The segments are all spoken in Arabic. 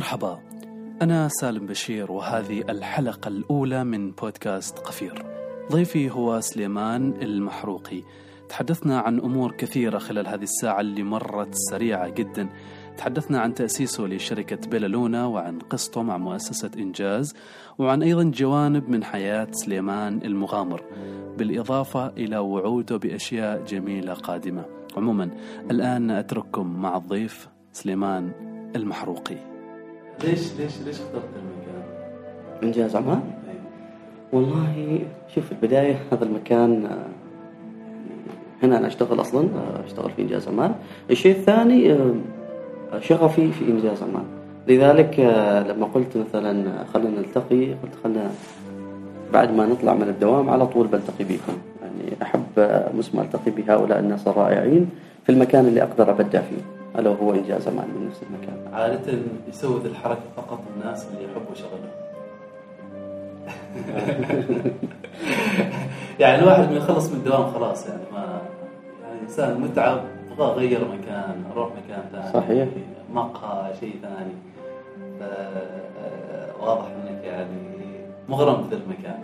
مرحبا. أنا سالم بشير وهذه الحلقة الأولى من بودكاست قفير. ضيفي هو سليمان المحروقي. تحدثنا عن أمور كثيرة خلال هذه الساعة اللي مرت سريعة جدا. تحدثنا عن تأسيسه لشركة بيلالونا وعن قصته مع مؤسسة إنجاز وعن أيضا جوانب من حياة سليمان المغامر بالإضافة إلى وعوده بأشياء جميلة قادمة. عموما الآن أترككم مع الضيف سليمان المحروقي. ليش ليش ليش اخترت المكان؟ إنجاز عمان أيوة. والله شوف في البداية هذا المكان آه، هنا أنا أشتغل أصلا آه، أشتغل في إنجاز عمان الشيء الثاني آه، شغفي في إنجاز عمان لذلك لما قلت مثلا خلينا نلتقي قلت خلينا بعد ما نطلع من الدوام على طول بلتقي بكم. يعني أحب مسمى ألتقي بهؤلاء الناس الرائعين في المكان اللي أقدر أبدع فيه. ألا وهو إنجاز عمان من نفس المكان عادة يسوي ذي الحركة فقط الناس اللي يحبوا شغلهم يعني الواحد من يخلص من الدوام خلاص يعني ما يعني إنسان متعب يبغى اغير مكان أروح مكان ثاني صحيح. مقهى شيء ثاني واضح إنك يعني مغرم في المكان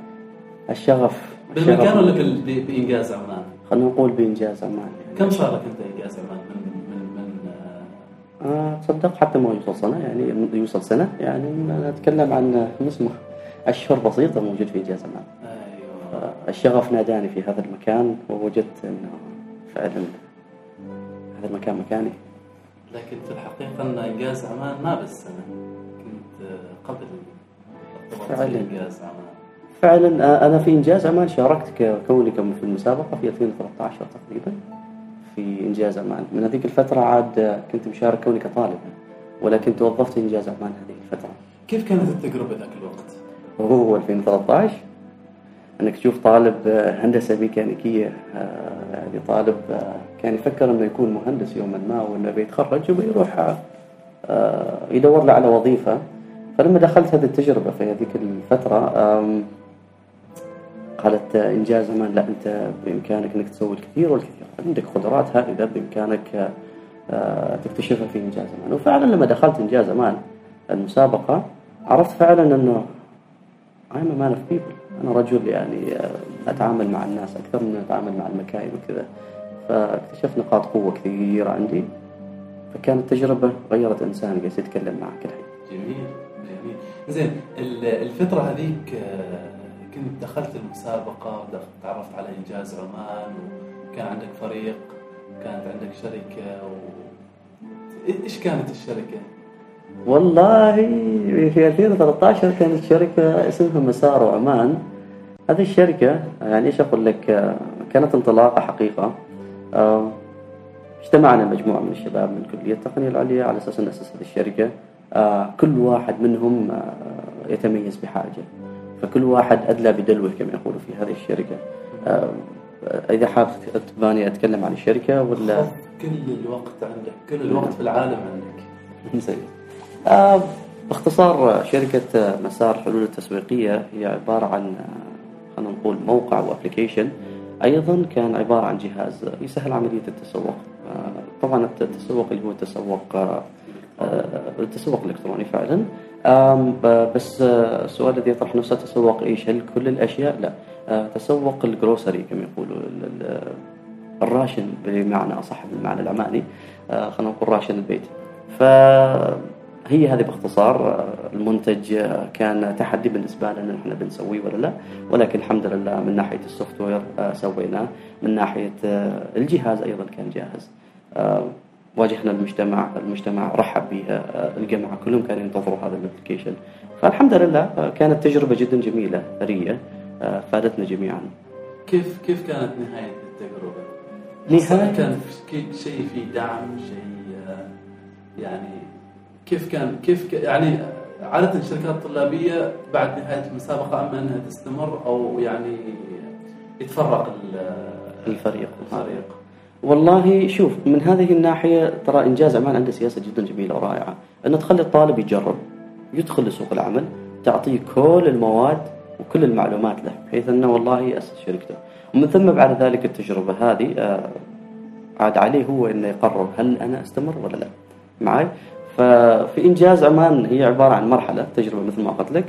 الشغف بالمكان الشغف- ولا بال- ب- بإنجاز عمان؟ خلينا نقول بإنجاز عمان يعني. كم صار لك أنت إنجاز عمان من تصدق حتى ما يوصل سنة يعني يوصل سنة يعني أنا أتكلم عن اسمه أشهر بسيطة موجود في أيوه. آه، الشغف ناداني في هذا المكان ووجدت أنه فعلا هذا المكان مكاني. لكن في الحقيقة أن إنجاز عمان ما بالسنة كنت قبل فعلاً. في إنجاز عمان فعلا أنا في إنجاز عمان شاركت ككوني كم في المسابقة في 2013 تقريبا. في إنجاز عمان من هذيك الفترة عاد كنت مشارك كوني كطالب ولكن توظفت إنجاز عمان هذه الفترة. كيف كانت التجربة ذاك الوقت؟ وهو 2013 انك تشوف طالب آه، هندسة ميكانيكية آه، يعني طالب آه، كان يفكر إنه يكون مهندس يوما ما وإنه بيتخرج وبيروح يدور له على وظيفة. فلما دخلت هذه التجربة في هذيك الفترة قالت آه، إنجاز زمان لا أنت بإمكانك إنك تسوي الكثير والكثير. عندك قدرات هائلة بإمكانك آه، آه، تكتشفها في إنجاز زمان وفعلا لما دخلت إنجاز زمان المسابقة عرفت فعلا إنه I'm a man of people. أنا رجل يعني آه، أتعامل مع الناس أكثر من أتعامل مع المكاين وكذا. فاكتشفت نقاط قوة كثيرة عندي. فكانت تجربة غيرت إنسان جالس يتكلم معك الحين. جميل جميل. زين ال- الفترة هذيك كنت دخلت المسابقة تعرفت على إنجاز عمان وكان عندك فريق كانت عندك شركة و... إيش كانت الشركة؟ والله في 2013 كانت شركة اسمها مسار عمان. هذه الشركة يعني إيش أقول لك كانت انطلاقة حقيقة. آه، اجتمعنا مجموعة من الشباب من كلية التقنية العليا على أساس نأسس هذه الشركة. آه، كل واحد منهم آه، يتميز بحاجة. فكل واحد أدلى بدلوه كما يقولوا في هذه الشركة. آه، إذا حاب تباني أتكلم عن الشركة ولا؟ كل الوقت عندك كل الوقت في العالم عندك. زين. آه باختصار شركة مسار حلول التسويقية هي عبارة عن خلينا نقول موقع و application أيضا كان عبارة عن جهاز يسهل عملية التسوق. آه، طبعا الت- التسوق اللي هو التسوق آه، التسوق الإلكتروني فعلا. بس آه، السؤال الذي يطرح نفسه تسوق إيش؟ هل كل الأشياء؟ لا. آه، تسوق ال grocery كما يقولوا ال- ال- ال ration بمعنى أصح بالمعنى العماني آه، خلينا نقول ration البيت. فهي هذه باختصار. المنتج كان تحدي بالنسبة لنا نحن بنسويه ولا لا؟ ولكن الحمد لله من ناحية ال software سويناه. من ناحية آه، الجهاز أيضا كان جاهز. واجهنا المجتمع المجتمع رحب بها آه، الجامعة كلهم كانوا ينتظروا هذا ال application فالحمد لله آه، كانت تجربة جدا جميلة ثرية آه، فادتنا جميعا. كيف كيف كانت نهاية التجربة؟ نهاية- كان شيء في دعم شيء يعني كيف كان كيف يعني عادة الشركات الطلابية بعد نهاية المسابقة أما أنها تستمر أو يعني يتفرق ال- الفريق. الفريق. والله شوف من هذه الناحية ترى إنجاز عمان عنده سياسة جدا جميلة ورائعة. أنه تخلي الطالب يجرب يدخل لسوق العمل تعطيه كل المواد وكل المعلومات له بحيث أنه والله يأسس شركته. ومن ثم بعد ذلك التجربة هذه آه، عاد عليه هو أنه يقرر هل أنا أستمر ولا لا معي. ففي إنجاز عمان هي عبارة عن مرحلة تجربة مثل ما قلت لك.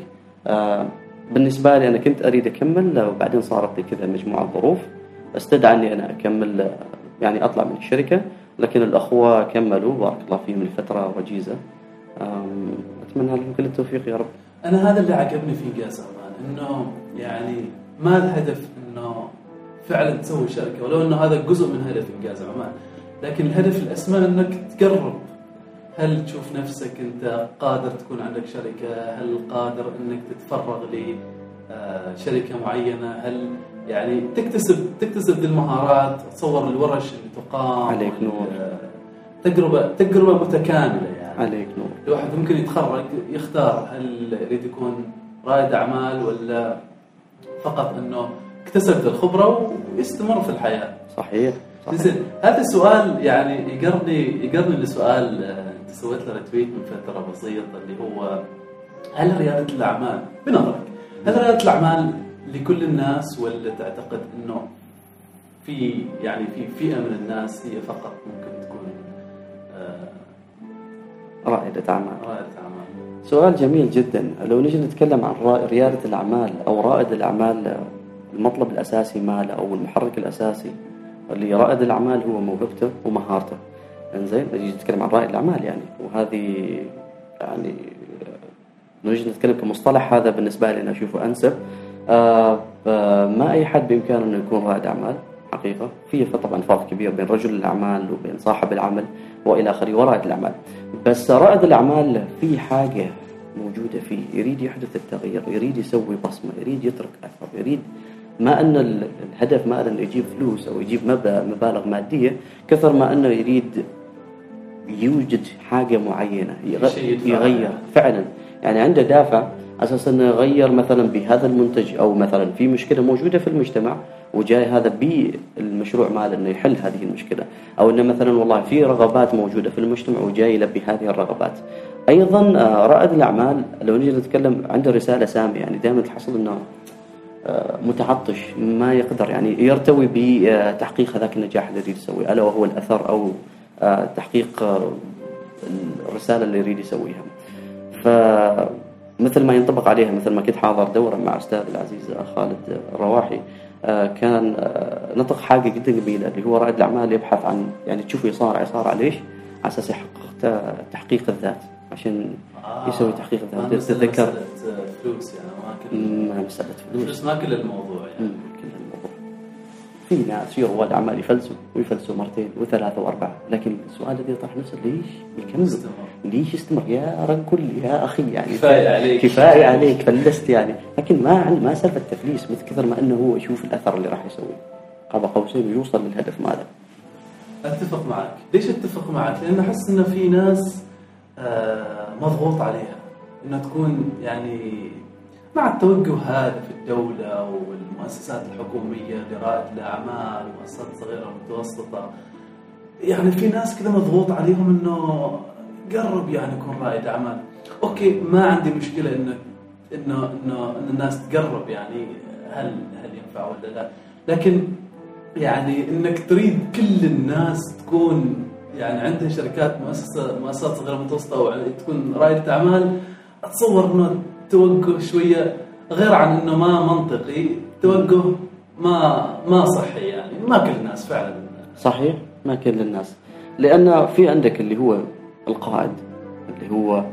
آه، بالنسبة لي أنا كنت أريد أكمل وبعدين صارت لي كذا مجموعة ظروف. استدعى أني أنا أكمل آه، يعني أطلع من الشركة لكن الأخوة كملوا بارك الله فيهم لفترة وجيزة. أتمنى لهم كل التوفيق يا رب. أنا هذا اللي عجبني في عمان إنه يعني ما الهدف إنه فعلا تسوي شركة ولو إنه هذا جزء من هدف انجاز عمان لكن الهدف الأسمى إنك تقرب. هل تشوف نفسك أنت قادر تكون عندك شركة؟ هل قادر إنك تتفرغ لشركة معينة؟ هل يعني تكتسب تكتسب دي المهارات تصور الورش اللي تقام عليك نور. تجربه تجربة متكاملة يعني عليك نور الواحد ممكن يتخرج يختار هل يريد يكون رائد أعمال ولا فقط إنه اكتسب الخبرة ويستمر في الحياة. صحيح صحيح زين هذا السؤال يعني يقرني يقرني لسؤال آه، أنت سويت له ريتويت من فترة بسيطة اللي هو هل ريادة الاعمال بنظرك هل ريادة الأعمال لكل الناس ولا تعتقد إنه في يعني في فئة من الناس هي فقط ممكن تكون آه، رائدة أعمال. رائدة أعمال؟ سؤال جميل جدا. لو نجي نتكلم عن ريادة الأعمال أو رائد الأعمال المطلب الأساسي ماله أو المحرك الأساسي اللي رائد الأعمال هو موهبته ومهارته. إنزين نجي نتكلم عن رائد الأعمال يعني. وهذه يعني نجي نتكلم كمصطلح هذا بالنسبة لي أنا أشوفه أنسب. آه، آه، ما أي حد بإمكانه أنه يكون رائد أعمال حقيقة. في طبعا فرق كبير بين رجل الأعمال وبين صاحب العمل وإلى آخره ورائد الأعمال. بس رائد الأعمال في حاجة موجودة فيه. يريد يحدث التغيير يريد يسوي بصمة يريد يترك أثر يريد ما أن ال- الهدف ما أنه يجيب فلوس أو يجيب مب- مبالغ مادية كثر ما أنه يريد يوجد حاجة معينة يغير. فعلا. يعني عنده دافع أساس أنه يغير مثلا بهذا المنتج أو مثلا في مشكلة موجودة في المجتمع وجاي هذا بالمشروع ماله إنه يحل هذه المشكلة. أو إنه مثلا والله في رغبات موجودة في المجتمع وجاي يلبي هذه الرغبات. أيضا آه، رائد الأعمال لو نجي نتكلم عنده رسالة سامية يعني دائما تحصل إنه آه، متعطش ما يقدر يعني يرتوي بتحقيق هذاك النجاح اللي يريد يسويه ألا وهو الأثر أو آه، تحقيق آه، الرسالة اللي يريد يسويها. فمثل ما ينطبق عليها مثل ما كنت حاضر دوره مع أستاذ العزيز خالد الرواحي آه، كان آه، نطق حاجة جدا جميلة اللي هو رائد الأعمال يبحث عن يعني تشوفه يصارع يصارع ليش؟ على أساس يحقق تحقيق الذات عشان يسوي تحقيق الذات. تتذكر؟ فلوس يعني ما كل ما مسألة فلوس. الفلوس ما كل الموضوع يعني. في ناس في رواد اعمال يفلسوا ويفلسوا مرتين وثلاثة وأربعة. لكن السؤال الذي يطرح نفسه ليش يكمل. ليش يستمر؟ يا رجل يا أخي يعني كفاية عليك. كفاية عليك فلست يعني. لكن ما عن ما سالفة تفليس مثل كثر ما أنه هو يشوف الأثر اللي راح يسويه قاب قوسين ويوصل للهدف ماله. أتفق معك. ليش أتفق معك؟ لأن أحس انه في ناس آه، مضغوط عليها. إنها تكون يعني مع التوجه هذا في الدولة والمؤسسات الحكومية لرائد الأعمال ومؤسسات صغيرة ومتوسطة. يعني في ناس كذا مضغوط عليهم إنه قرب يعني يكون رائد أعمال. أوكي ما عندي مشكلة انه انه انه إن الناس تقرب يعني هل هل ينفع ولا لا. لكن يعني إنك تريد كل الناس تكون يعني عندها شركات مؤسسه مؤسسات صغيرة متوسطه أو تكون رائدة أعمال أتصور إنه توجه شوية غير عن إنه ما منطقي توجه ما ما صحي يعني ما كل الناس فعلا. صحيح؟ ما كل الناس. لأن في عندك اللي هو القائد اللي هو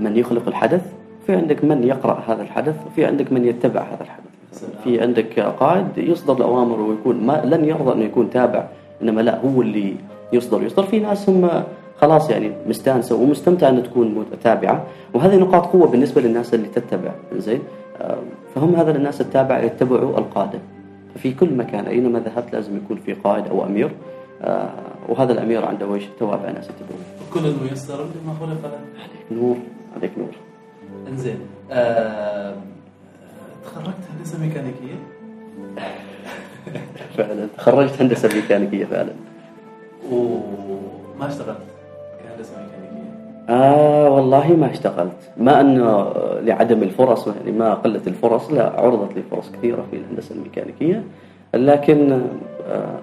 من يخلق الحدث في عندك من يقرأ هذا الحدث وفي عندك من يتبع هذا الحدث. في عندك قائد يصدر الأوامر ويكون ما لن يرضى أنه يكون تابع إنما لا هو اللي يصدر. يصدر في ناس هم خلاص يعني مستانسة ومستمتعة أن تكون متابعة وهذه نقاط قوة بالنسبة للناس اللي تتبع زين؟ آه، فهم هذا الناس التابعة يتبعوا القادة. ففي كل مكان أينما ذهبت لازم يكون في قائد أو أمير. آه، وهذا الأمير عنده وجه توابع ناس يتبعونه كل الميسر لما خلق له عليك نور عليك نور. إنزين. آه تخرجت هندسة ميكانيكية؟ فعلا. تخرجت هندسة ميكانيكية فعلا. وما اشتغلت. ميكانيكيه آه والله ما اشتغلت. ما أنه لعدم الفرص يعني ما قلت الفرص لا عرضت لي فرص كثيرة في الهندسة الميكانيكية. لكن آه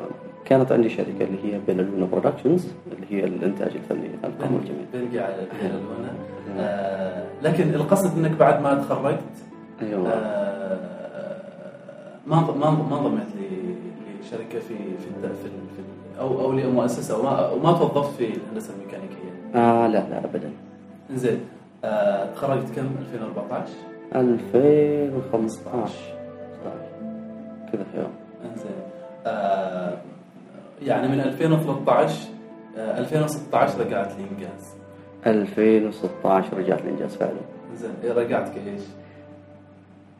كانت عندي شركة اللي هي بيلالونا برودكشنز اللي هي الإنتاج الفني القمر الجميل بنجي على بيلالونا آه لكن القصد إنك بعد ما تخرجت أيوه. آه ما ما ما انضميت ل- لشركة في في في, أو أو لمؤسسة وما وما توظفت في الهندسة الميكانيكية. آه لا لا ابدا إنزين آه كم 2014 2015 كذا في يوم إنزين آه يعني من 2013 آه 2016 رجعت لانجاز 2016 رجعت الانجاز فعلا زين إيه رجعت كايش؟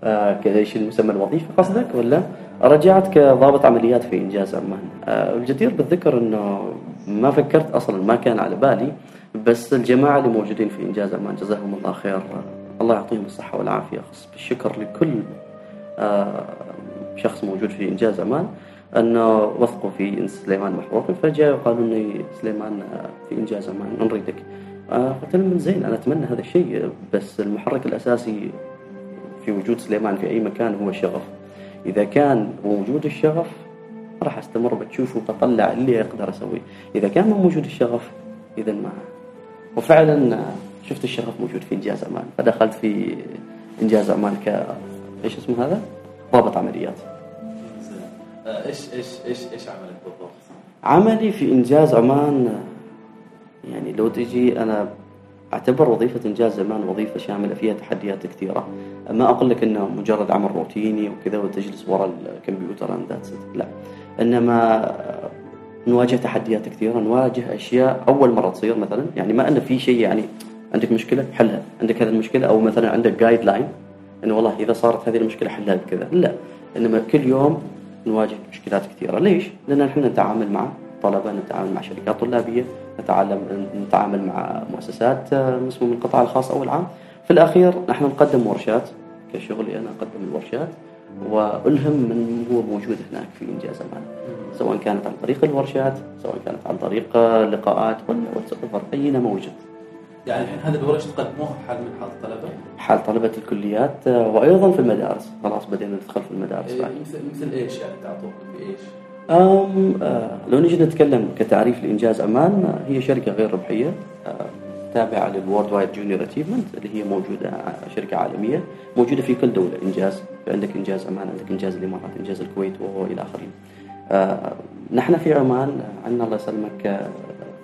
آه كذا إيش المسمى الوظيفي قصدك ولا؟ رجعت كضابط عمليات في إنجاز عمان. آه الجدير بالذكر إنه ما فكرت أصلا ما كان على بالي بس الجماعة اللي موجودين في إنجاز عمان جزاهم الله خير. آه الله يعطيهم الصحة والعافية. خص بالشكر لكل آه شخص موجود في إنجاز عمان انه وثقوا في سليمان محروق. فجاء وقالوا لي سليمان آه، في إنجاز عمان نريدك. آه قلت لهم زين أنا أتمنى هذا الشيء بس المحرك الأساسي في وجود سليمان في أي مكان هو الشغف. إذا كان موجود الشغف راح أستمر بتشوف وبطلع اللي أقدر أسويه. إذا كان مو موجود الشغف إذا ما وفعلا شفت الشغف موجود في إنجاز أعمال فدخلت في إنجاز أعمال ك إيش اسمه هذا؟ ضابط عمليات. آه إيش إيش إيش إيش عملك بالضبط؟ عملي في إنجاز عمان يعني لو تجي أنا أعتبر وظيفة إنجاز زمان وظيفة شاملة فيها تحديات كثيرة. ما أقول لك إنه مجرد عمل روتيني وكذا وتجلس وراء الكمبيوتر that's لا. إنما نواجه تحديات كثيرة نواجه أشياء. أول مرة تصير مثلا يعني ما أنه في شيء يعني عندك مشكلة حلها. عندك هذه المشكلة أو مثلا عندك guideline إنه والله إذا صارت هذه المشكلة حلها بكذا. لا إنما كل يوم نواجه مشكلات كثيرة. ليش؟ لأن نحن نتعامل مع طلبة نتعامل مع شركات طلابية نتعلم نتعامل مع مؤسسات آه، مسموم من القطاع الخاص أو العام. في الأخير نحن نقدم ورشات. كشغلي أنا أقدم الورشات وألهم من هو موجود هناك في إنجاز أمان سواء كانت عن طريق الورشات سواء كانت عن طريق لقاءات ولا واتساب أين موجود يعني الحين هذه الورش تقدموها في حال من حال الطلبه؟ حال طلبة الكليات آه، وأيضا في المدارس. خلاص بدينا ندخل في المدارس إيه، بعد مثل مثل إيش يعني تعطوكم بإيش؟ أم آه لو نجي نتكلم كتعريف لإنجاز أمان آه، هي شركة غير ربحية آه تابعة لل Worldwide Junior Achievement اللي هي موجودة آه، شركة عالمية موجودة في كل دولة. إنجاز عندك إنجاز أمان عندك إنجاز الإمارات إنجاز الكويت وإلى آخره. آه نحن في عمان آه، عندنا الله يسلمك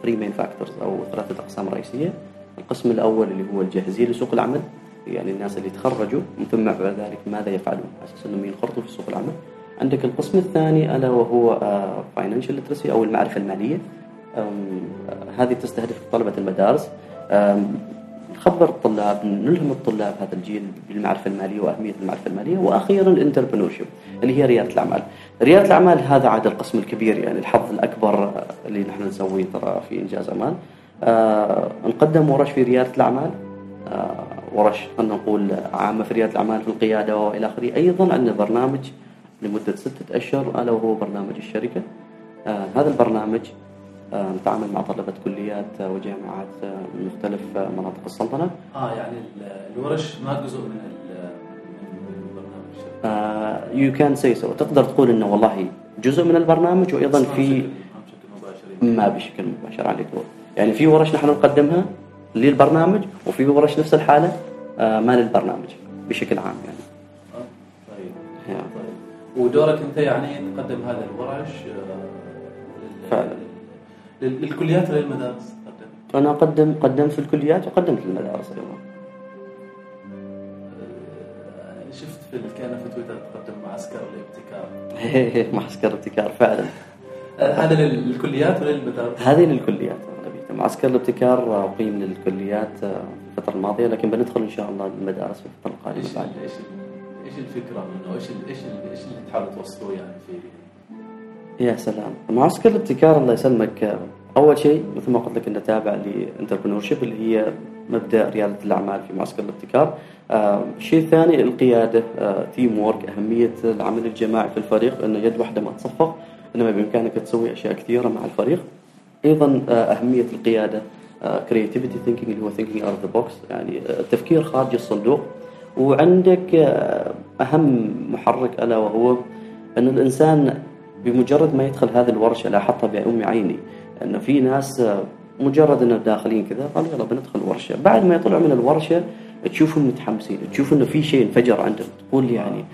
3 main factors أو ثلاثة أقسام رئيسية. القسم الأول اللي هو الجاهزية لسوق العمل يعني الناس اللي تخرجوا ثم بعد ذلك ماذا يفعلون؟ على أساس إنهم ينخرطوا في سوق العمل. عندك القسم الثاني ألا وهو financial literacy أو المعرفة المالية. آه، هذه تستهدف طلبة المدارس. نخبر الطلاب نلهم الطلاب هذا الجيل بالمعرفة المالية وأهمية المعرفة المالية وأخيرا الانتربرنورشيب اللي هي ريادة الأعمال. ريادة الأعمال هذا عاد القسم الكبير يعني الحظ الأكبر اللي نحن نسويه ترى في إنجاز أمان. آه نقدم ورش في ريادة الأعمال آه ورش خلينا نقول عامة في ريادة الأعمال في القيادة وإلى آخره أيضا عندنا برنامج لمدة ستة أشهر ألا وهو برنامج الشركة آه هذا البرنامج نتعامل مع طلبة كليات آه، وجامعات آه، من مختلف آه، مناطق السلطنة. آه يعني ال- الورش ما جزء من ال- من برنامج الشركة you can say so تقدر تقول إنه والله جزء من البرنامج وأيضا في ما بشكل مباشر. عليك. يعني في ورش نحن نقدمها للبرنامج وفي ورش نفس الحالة آه، ما للبرنامج بشكل عام يعني. آه، طيب. طيب. ودورك أنت يعني تقدم هذه الورش آه، فعلا. لل- للكليات ولا للمدارس تقدم؟ أنا أقدم قدمت في الكليات وقدمت في المدارس أيضا آه، شفت في كان في تويتر تقدم معسكر الابتكار معسكر ابتكار فعلا آه، هذا للكليات ولا للمدارس؟ هذه للكليات معسكر الابتكار آه، أقيم للكليات في الفترة الماضية لكن بندخل إن شاء الله للمدارس في الفترة القادمة إيش بعد ال- إيش ال- إيش الفكرة منه؟ إيش ال- إيش اللي تحاولوا توصلوه يعني في يا سلام. معسكر الابتكار الله يسلمك. آه، أول شيء مثل ما قلت لك إنه تابع ل entrepreneurship اللي هي مبدأ ريادة الأعمال في معسكر الابتكار. آه، الشيء الثاني القيادة. teamwork أهمية العمل الجماعي في الفريق. لأنه يد واحدة ما تصفق. إنما بإمكانك تسوي أشياء كثيرة مع الفريق. أيضا آه، أهمية القيادة. creativity thinking اللي هو thinking out the box يعني آه، التفكير خارج الصندوق. وعندك آه، أهم محرك ألا وهو إن الإنسان بمجرد ما يدخل هذه الورشه لاحظتها بأم عيني انه في ناس مجرد إنه داخلين كذا قالوا يلا بندخل ورشة. بعد ما يطلعوا من الورشة تشوفهم متحمسين تشوف إنه في شيء انفجر عندهم. تقول يعني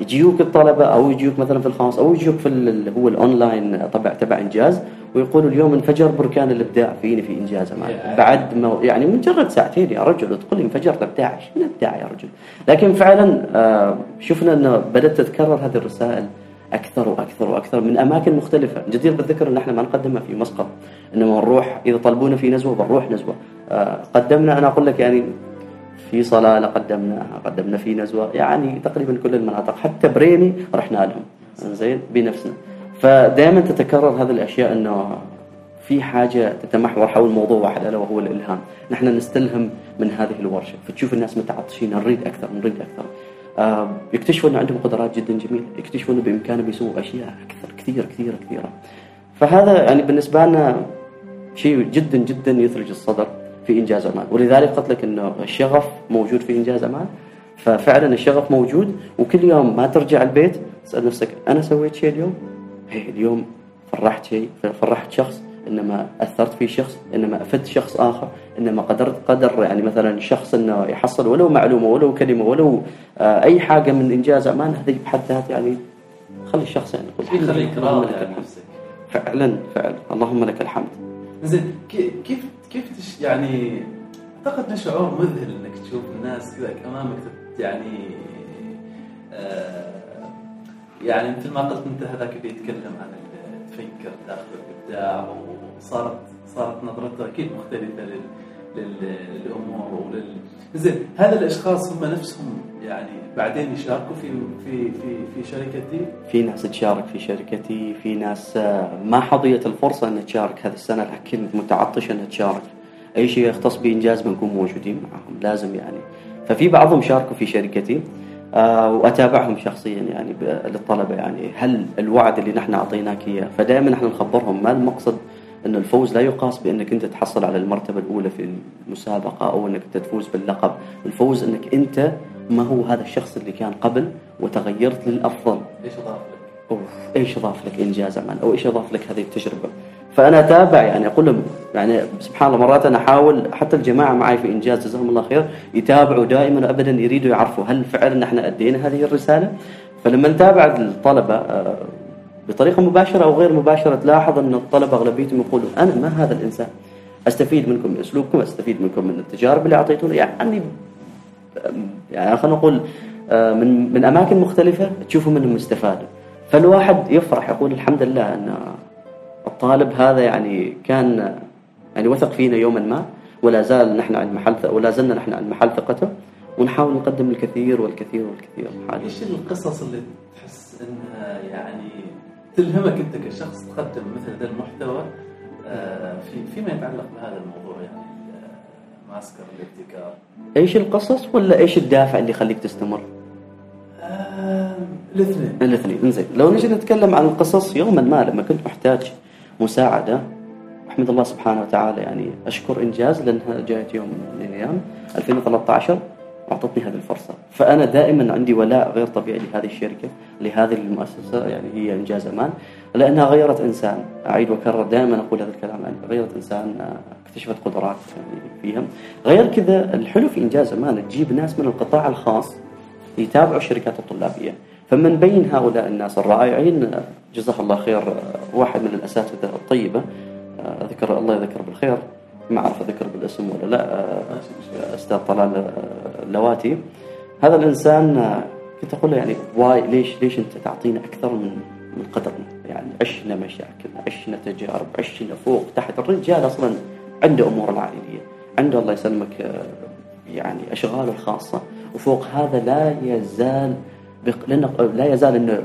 يجيوك الطلبة أو يجيوك مثلا في الخاص أو يجيوك في اللي هو الأونلاين تبع تبع إنجاز ويقولوا اليوم انفجر بركان الإبداع فيني في إنجاز معي بعد ما يعني مجرد ساعتين يا رجل تقول لي انفجر الابداع إيش من ابداع يا رجل؟ لكن فعلا آه، شفنا إنه بدأت تتكرر هذه الرسائل. أكثر وأكثر وأكثر من أماكن مختلفة. جدير بالذكر أن إحنا ما نقدمها في مسقط. إنما نروح إذا طلبونا في نزوة بنروح نزوة. آه، قدمنا أنا أقول لك يعني في صلاله قدمناها قدمنا في نزوة. يعني تقريبا كل المناطق. حتى بريمي رحنا لهم. زين؟ بنفسنا. فدائما تتكرر هذه الأشياء إنه في حاجة تتمحور حول موضوع واحد ألا وهو الإلهام، نحن نستلهم من هذه الورشة، فتشوف الناس متعطشين. نريد أكثر نريد أكثر. يكتشفوا ان عندهم قدرات جدا جميلة، يكتشفوا انه بإمكانهم يسووا أشياء أكثر كثير كثير كثيرة. فهذا يعني بالنسبة لنا شيء جدا جدا يثلج الصدر في إنجاز أمان، ولذلك قلت لك إنه الشغف موجود في إنجاز أمان، ففعلا الشغف موجود وكل يوم ما ترجع البيت تسأل نفسك أنا سويت شيء اليوم؟ هي اليوم فرحت شيء فرحت شخص إنما أثرت في شخص إنما أفدت شخص آخر إنما قدرت قدر يعني مثلا شخص إنه يحصل ولو معلومة ولو كلمة ولو آه أي حاجة من إنجاز أمان هذه بحد ذاتها يعني خلي الشخص يعني يقول يخليك راضي عن نفسك فعلا فعلا اللهم لك الحمد. زين كيف كيف تش يعني أعتقد إنه شعور مذهل إنك تشوف الناس كذا امامك يعني آه يعني مثل ما قلت أنت هذاك اللي يتكلم عن تفكر داخل وصارت صارت نظرته أكيد مختلفة لل للأمور ولل زين هذا الأشخاص هم نفسهم يعني بعدين يشاركوا في في في في شركتي؟ في ناس تشارك في شركتي في ناس آه، ما حظيت الفرصة ان تشارك هذه السنة لكن متعطشه إنها تشارك. أي شيء يختص بإنجاز بنكون موجودين معهم لازم يعني. ففي بعضهم شاركوا في شركتي. وأتابعهم شخصيا يعني للطلبة يعني هل الوعد اللي نحن أعطيناك اياه فدائما نحن نخبرهم ما المقصد ان الفوز لا يقاس بأنك أنت تحصل على المرتبة الأولى في المسابقة أو أنك أنت تفوز باللقب، الفوز أنك أنت ما هو هذا الشخص اللي كان قبل وتغيرت للأفضل. إيش اضاف لك؟ أوف إيش اضاف لك إنجاز عمل أو إيش اضاف لك هذه التجربة؟ فأنا اتابع يعني أقول لهم يعني سبحان الله مرات أنا أحاول حتى الجماعة معي في إنجاز جزاهم الله خير يتابعوا دائما ابدا يريدوا يعرفوا هل فعلا إحنا أدينا هذه الرسالة؟ فلما نتابع الطلبة آه، بطريقة مباشرة أو غير مباشرة تلاحظ أن الطلبة أغلبيتهم يقولوا أنا ما هذا الإنسان. أستفيد منكم من أسلوبكم أستفيد منكم من التجارب اللي أعطيتونا. يعني يعني خلينا نقول آه، من من أماكن مختلفة تشوفوا منهم استفاده فالواحد يفرح يقول الحمد لله أن الطالب هذا يعني كان يعني وثق فينا يوما ما ولا زال نحن عند محل ولا زلنا نحن عند محل ثقته ونحاول نقدم الكثير والكثير والكثير. إيش القصص اللي تحس إنها يعني تلهمك أنت كشخص تقدم مثل ذا المحتوى؟ آه، في فيما يتعلق بهذا الموضوع يعني معسكر الابتكار. إيش القصص ولا إيش الدافع اللي يخليك تستمر؟ آه الاثنين. الاثنين. إنزين لو نجي نتكلم عن القصص يوما ما لما كنت محتاج مساعدة. أحمد الله سبحانه وتعالى يعني أشكر إنجاز لأنها جاءت يوم من الأيام 2013 أعطتني هذه الفرصة. فأنا دائما عندي ولاء غير طبيعي لهذه الشركة لهذه المؤسسة يعني هي إنجاز أمان. لأنها غيرت إنسان. أعيد وأكرر دائما أقول هذا الكلام يعني غيرت إنسان اكتشفت قدرات يعني فيهم. غير كذا الحلو في إنجاز أمان تجيب ناس من القطاع الخاص يتابعوا الشركات الطلابية. فمن بين هؤلاء الناس الرائعين جزاه الله خير واحد من الأساتذة الطيبة. ذكر الله يذكر بالخير. ما أعرف أذكر بالاسم ولا لا أستاذ طلال اللواتي. هذا الإنسان كنت أقول له يعني واي ليش ليش أنت تعطينا أكثر من من قدرنا يعني عشنا مشاكل عشنا تجارب عشنا فوق تحت الرجال أصلا عنده أمور العائلية. عنده الله يسلمك يعني أشغاله الخاصة. وفوق هذا لا يزال لأنه لا يزال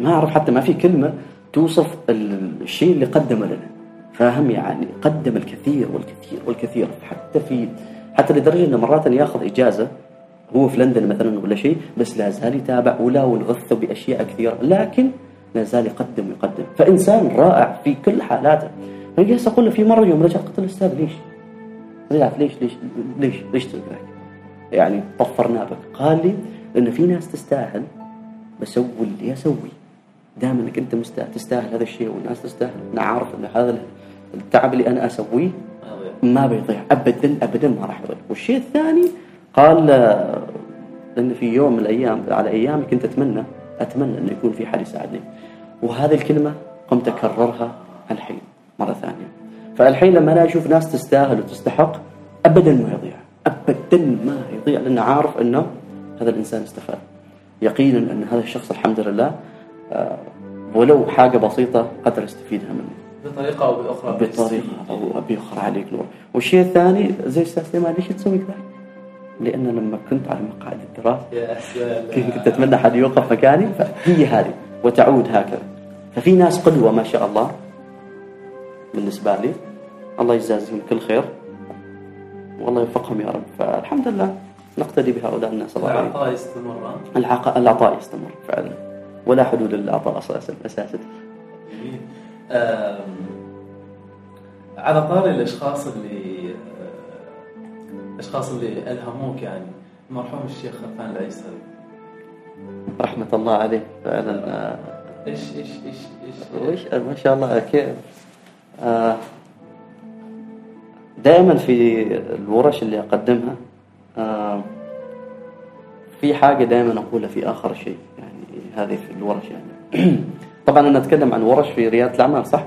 ما أعرف حتى ما في كلمة توصف الشيء اللي قدمه لنا. فاهم يعني قدم الكثير والكثير والكثير. حتى في حتى لدرجة أنه مرات ياخذ إجازة هو في لندن مثلا ولا شيء بس لا زال يتابع ولا ونغثه بأشياء كثيرة. لكن لا زال يقدم ويقدم. فإنسان رائع في كل حالاته. فجلس أقول له في مرة يوم رجع قلت له أستاذ ليش؟ رجعت ليش ليش ليش ليش تقول يعني طفرنا بك. قال لي لأن في ناس تستاهل بسوي اللي أسوي. دائما إنك أنت مستاهل تستاهل هذا الشيء والناس تستاهل أنا عارف إن هذا التعب اللي أنا أسويه ما بيضيع ابدا ابدا ما راح يضيع والشيء الثاني قال آه، لأن في يوم من الأيام على أيامي كنت أتمنى أتمنى انه يكون في حد يساعدني. وهذه الكلمة قمت أكررها الحين مرة ثانية. فالحين لما أنا أشوف ناس تستاهل وتستحق ابدا ما يضيع. ابدا ما يضيع لأنه عارف إنه هذا الإنسان استفاد. يقينا أن هذا الشخص الحمد لله آه، ولو حاجة بسيطة قدر استفيدها منه. بطريقة أو بأخرى. بطريقة أو بأخرى عليك نور والشيء الثاني زي أستاذ سليمان ليش تسوي كذا؟ لأن لما كنت على مقاعد الدراسة كنت أتمنى حد يوقف مكاني فهي هذه وتعود هكذا. ففي ناس قدوة ما شاء الله بالنسبة لي. الله يجازيهم كل خير. والله يوفقهم يا رب. فالحمد لله نقتدي بهؤلاء الناس الله. العطاء يستمر. العطاء يستمر فعلا. ولا حدود للعطاء أساسا أساسا. جميل. على طاري الأشخاص اللي الأشخاص اللي ألهموك يعني المرحوم الشيخ خلفان العيسوي رحمة الله عليه. فعلا آه، إيش إيش إيش إيش؟ ما شاء الله كيف آه، دائما في الورش اللي أقدمها آه، في حاجة دائما أقولها في آخر شيء يعني هذه في الورش يعني. طبعا أنا أتكلم عن ورش في ريادة الأعمال صح؟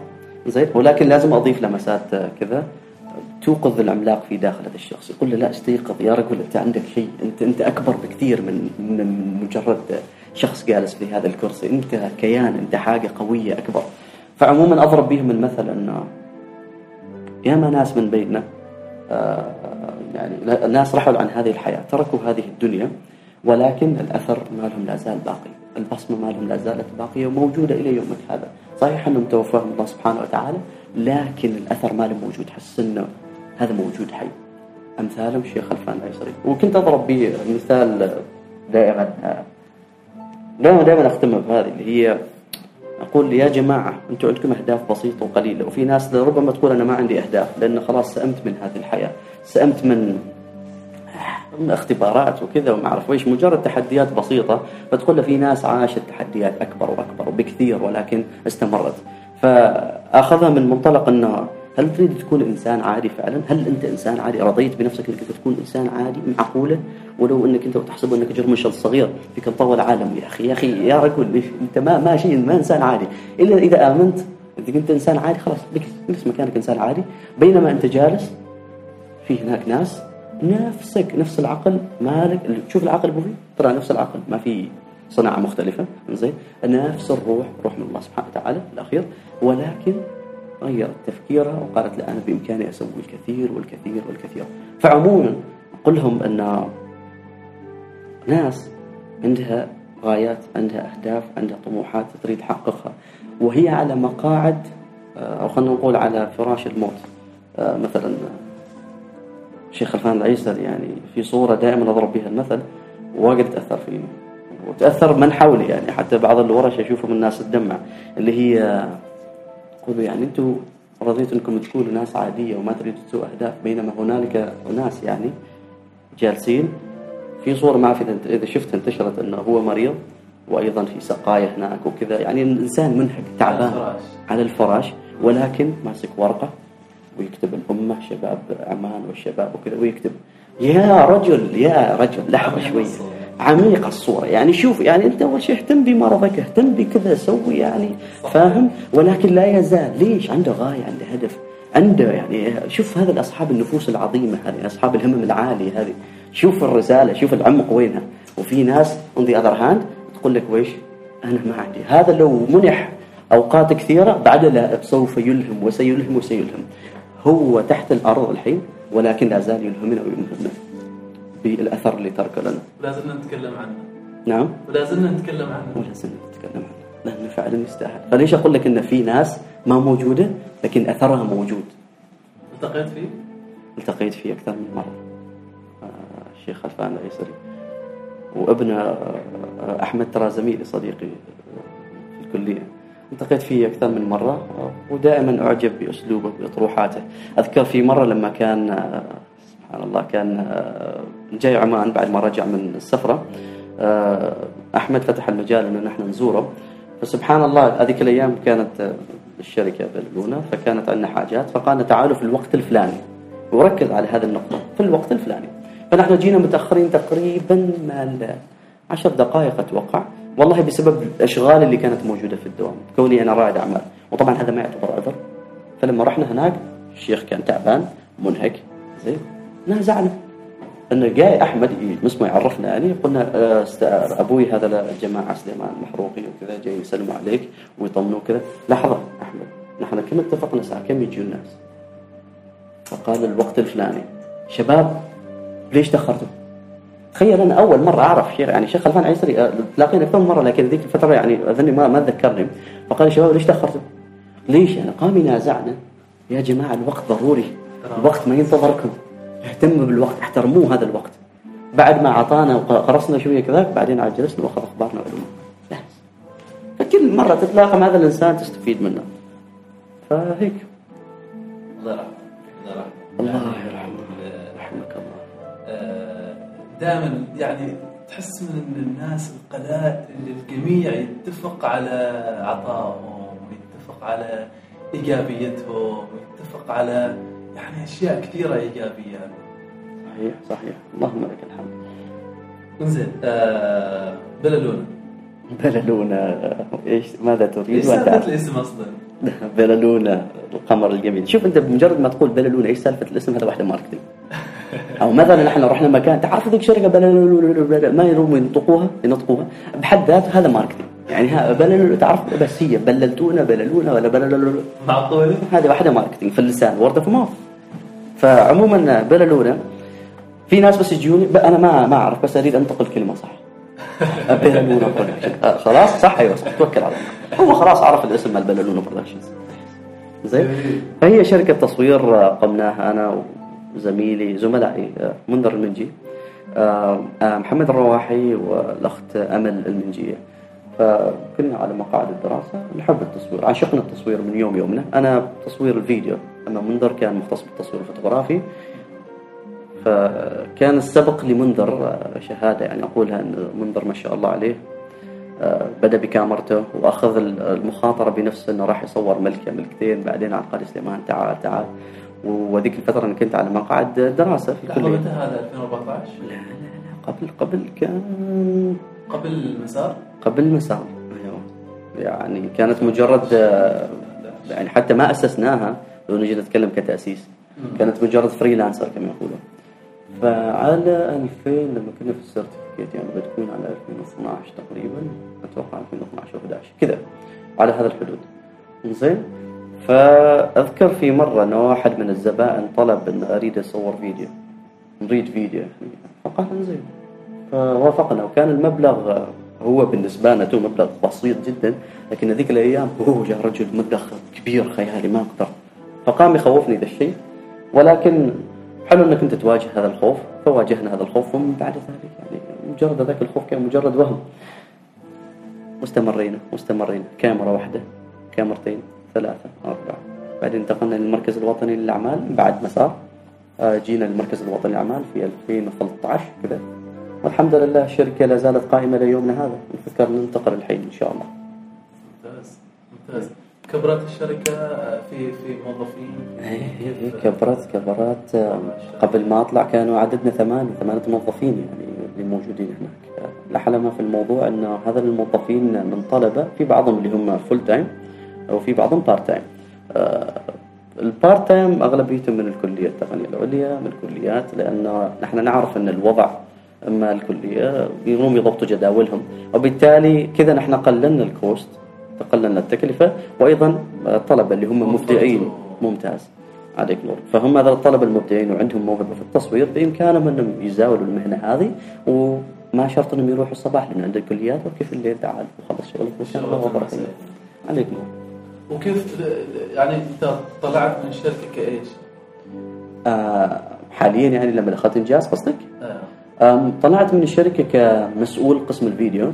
زين. ولكن لازم أضيف لمسات آه، كذا. توقظ العملاق في داخل هذا الشخص. يقول له لا استيقظ يا رجل أنت عندك شيء أنت أنت أكبر بكثير من من مجرد شخص جالس في هذا الكرسي. أنت كيان أنت حاجة قوية أكبر. فعموما أضرب بهم المثل انه ياما ناس من بيننا آه، يعني ناس رحلوا عن هذه الحياة تركوا هذه الدنيا ولكن الأثر ما لهم لا زال باقي البصمة ما لهم لا زالت باقية وموجودة إلى يومك هذا. صحيح أنهم توفاهم الله سبحانه وتعالى لكن الأثر ما له موجود حس انه هذا موجود حي. أمثالهم الشيخ خلفان العيسري وكنت أضرب به مثال دائما آه، دائما دائما اختمها بهذه اللي هي أقول يا جماعة أنتم عندكم أهداف بسيطة وقليلة وفي ناس ربما تقول أنا ما عندي أهداف لأن خلاص سئمت من هذه الحياة سئمت من من اختبارات وكذا وما أعرف إيش مجرد تحديات بسيطة فتقول في ناس عاشت تحديات أكبر وأكبر وبكثير ولكن استمرت. فأخذها من منطلق إنه هل تريد تكون إنسان عادي فعلا؟ هل أنت إنسان عادي؟ رضيت بنفسك أنك تكون إنسان عادي معقوله؟ ولو أنك أنت تحسب أنك جرمش صغير فيك طول عالم يا أخي يا أخي يا رجل أنت ما ما شيء ما إنسان عادي إلا إذا آمنت انت كنت إنسان عادي خلاص اجلس مكانك إنسان عادي بينما أنت جالس في هناك ناس نفسك نفس العقل مالك اللي تشوف العقل أبو ترى نفس العقل ما في صناعة مختلفة زين نفس الروح روح من الله سبحانه وتعالى الأخير ولكن غيرت تفكيرها وقالت لا أنا بإمكاني أسوي الكثير والكثير والكثير. فعموما أقول لهم أن ناس عندها غايات عندها أهداف عندها طموحات تريد تحققها. وهي على مقاعد آه، أو خلينا نقول على فراش الموت. آه، مثلا الشيخ خلفان العيسر يعني في صورة دائما أضرب بها المثل واجد تأثر فيني وتأثر من حولي يعني حتى بعض الورش أشوفهم الناس تدمع اللي هي يقولوا يعني أنتم رضيتوا أنكم تكونوا ناس عادية وما تريدوا تسووا أهداف بينما هنالك أناس يعني جالسين في صورة ما إذا- إذا شفتها انتشرت أنه هو مريض وأيضا في سقاية هناك وكذا يعني الإنسان منهك تعبان. على الفراش ولكن ماسك ورقة ويكتب الأمة شباب عمان والشباب وكذا ويكتب يا رجل يا رجل لحظة شوي عميقة الصورة. يعني شوف يعني أنت أول شيء اهتم بمرضك اهتم بكذا سوي يعني فاهم؟ ولكن لا يزال ليش؟ عنده غاية عنده هدف عنده يعني شوف هذا الأصحاب النفوس العظيمة هذه أصحاب الهمم العالية هذه. شوف الرسالة شوف العمق وينها. وفي ناس on the other hand تقول لك ويش؟ أنا ما عندي. هذا لو منح أوقات كثيرة بعد لا سوف يلهم وسيلهم وسيلهم. هو تحت الأرض الحين ولكن لا زال يلهمنا ويلهمنا. بالأثر اللي تركه لنا. ولازلنا نتكلم عنه. نعم. ولازلنا نتكلم عنه. ولا زلنا نتكلم عنه. لأنه فعلا يستاهل. فليش أقول لك أن في ناس ما موجودة لكن أثرها موجود؟ التقيت فيه؟ التقيت فيه أكثر من مرة. آه، الشيخ خلفان العيسري. وابن آه، أحمد ترى زميلي صديقي آه، في الكلية. التقيت فيه أكثر من مرة آه، ودائما أعجب بأسلوبه بأطروحاته أذكر في مرة لما كان آه، سبحان الله كان آه، جاي عمان بعد ما رجع من السفرة. آه، أحمد فتح المجال أنه نحن نزوره. فسبحان الله هذيك الأيام كانت آه، الشركة بلبونه فكانت عندنا حاجات فقالنا تعالوا في الوقت الفلاني. وركز على هذه النقطة في الوقت الفلاني. فنحن جينا متأخرين تقريبا ما عشر دقائق أتوقع. والله بسبب الأشغال اللي كانت موجودة في الدوام كوني أنا رائد أعمال. وطبعا هذا ما يعتبر عذر فلما رحنا هناك الشيخ كان تعبان منهك زين. نازعنا انه جاي أحمد اسمه يعرفنا يعني قلنا آه، أبوي هذا الجماعه سليمان المحروقي وكذا جاي يسلموا عليك ويطمنوا كذا لحظة أحمد نحن كم اتفقنا الساعة كم يجوا الناس؟ فقال الوقت الفلاني شباب ليش تأخرتوا؟ تخيل أنا أول مرة أعرف شيخ يعني شيخ خلفان عيسري آه، تلاقينا من مرة لكن ذيك الفترة يعني أظني ما ما تذكرني فقال شباب ليش تأخرتوا؟ ليش؟ يعني قام ينازعنا. يا جماعة الوقت ضروري. الوقت ما ينتظركم. اهتموا بالوقت احترموه هذا الوقت. بعد ما أعطانا وقرصنا شوية كذاك بعدين عاد جلسنا واخذ أخبارنا وعلومنا. بس فكل مرة تتلاقى مع هذا الإنسان تستفيد منه. فهيك. الله يرحمه. الله يرحمه. رحمك الله. آه، دائما يعني تحس من الناس القلائل اللي الجميع يتفق على عطائهم ويتفق على إيجابيتهم ويتفق على يعني أشياء كثيرة إيجابية. صحيح صحيح. اللهم لك الحمد. انزين آه بلالونا بلالونا إيش ماذا تريد؟ إيش سالفة الاسم أصلا؟ بلالونا القمر الجميل. شوف أنت بمجرد ما تقول بلالونا إيش سالفة الاسم؟ هذا واحدة ماركتينج. أو مثلا نحن رحنا مكان تعرف ذيك شركة بلالونا ما يروموا ينطقوها؟ ينطقوها. بحد ذاته هذا marketing. يعني بلالونا تعرف بس هي بلالونا بلالونا ولا بلالونا معقول هذه واحدة marketing في اللسان word of mouth فعموما بلالونا في ناس بس يجوني أنا ما ما أعرف بس أريد انطق الكلمة صح. بلالونا production خلاص صح أيوه صح توكل على الله. هو خلاص عرف الاسم مال بلالونا productions زين. فهي شركة تصوير قمناها أنا وزميلي زملائي منذر المنجي محمد الرواحي والأخت أمل المنجيه فكنا على مقاعد الدراسة نحب التصوير عشقنا التصوير من يوم يومنا. أنا تصوير الفيديو. أما منذر كان مختص بالتصوير الفوتوغرافي فكان السبق لمنذر شهادة يعني أقولها أن منذر ما شاء الله عليه آه، بدأ بكاميرته وأخذ المخاطرة بنفسه أنه راح يصور ملكة ملكتين بعدين على قال سليمان تعال تعال وذيك الفترة أنا كنت على مقعد دراسة في الكلية متى هذا 2014؟ لا لا لا قبل قبل كان قبل المسار؟ قبل المسار أيوه يعني كانت مجرد آه، يعني حتى ما أسسناها لو نجي نتكلم كتأسيس كانت مجرد فريلانسر كما يقولون. فعلى 2000 لما كنا في ال certificate يعني بتكون على 2012 تقريبا أتوقع 2012 أو 11 كذا على هذا الحدود. زين فأذكر في مرة إنه واحد من الزبائن طلب إن أريد أصور فيديو نريد فيديو. فقال زين فوافقنا وكان المبلغ هو بالنسبة لنا مبلغ بسيط جدا لكن هذيك الأيام هو جاء رجل مبلغ كبير خيالي ما أقدر. فقام يخوفني ذا الشيء. ولكن حلو إنك أنت تواجه هذا الخوف. فواجهنا هذا الخوف ومن بعد ذلك يعني مجرد ذاك الخوف كان مجرد وهم. مستمرين مستمرين كاميرا واحدة كاميرتين ثلاثة أربعة. بعدين انتقلنا للمركز الوطني للأعمال. بعد مسار آه، جينا للمركز الوطني للأعمال في 2013 كذا. والحمد لله الشركة لا زالت قائمة ليومنا هذا. نفكر ننتقل الحين إن شاء الله. ممتاز ممتاز. كبرت الشركة في في موظفين؟ إيه, إيه، كبرت كبرت آه، قبل ما أطلع كانوا عددنا ثمانية ثمانية موظفين يعني اللي موجودين هناك. الأحلى ما في الموضوع أن هذا الموظفين من طلبة في بعضهم اللي هم full time وفي بعضهم part time ال part time أغلبيتهم من الكلية التقنية العليا من الكليات لأن نحن نعرف أن الوضع أما الكلية يقوموا يضبطوا جداولهم. وبالتالي كذا نحن قللنا الكوست. تقللنا التكلفة. وأيضا الطلبه اللي هم مبدعين. ممتاز. عليك نور. فهم هذول الطلبه المبدعين وعندهم موهبة في التصوير بإمكانهم أنهم يزاولوا المهنة هذه. وما شرط أنهم يروحوا الصباح لأن عند الكليات وكيف الليل تعال وخلص شغلك الله عليك نور. وكيف يعني أنت طلعت من الشركة كإيش؟ آه حاليا يعني لما دخلت إنجاز قصدك؟ آه. طلعت من الشركة كمسؤول قسم الفيديو.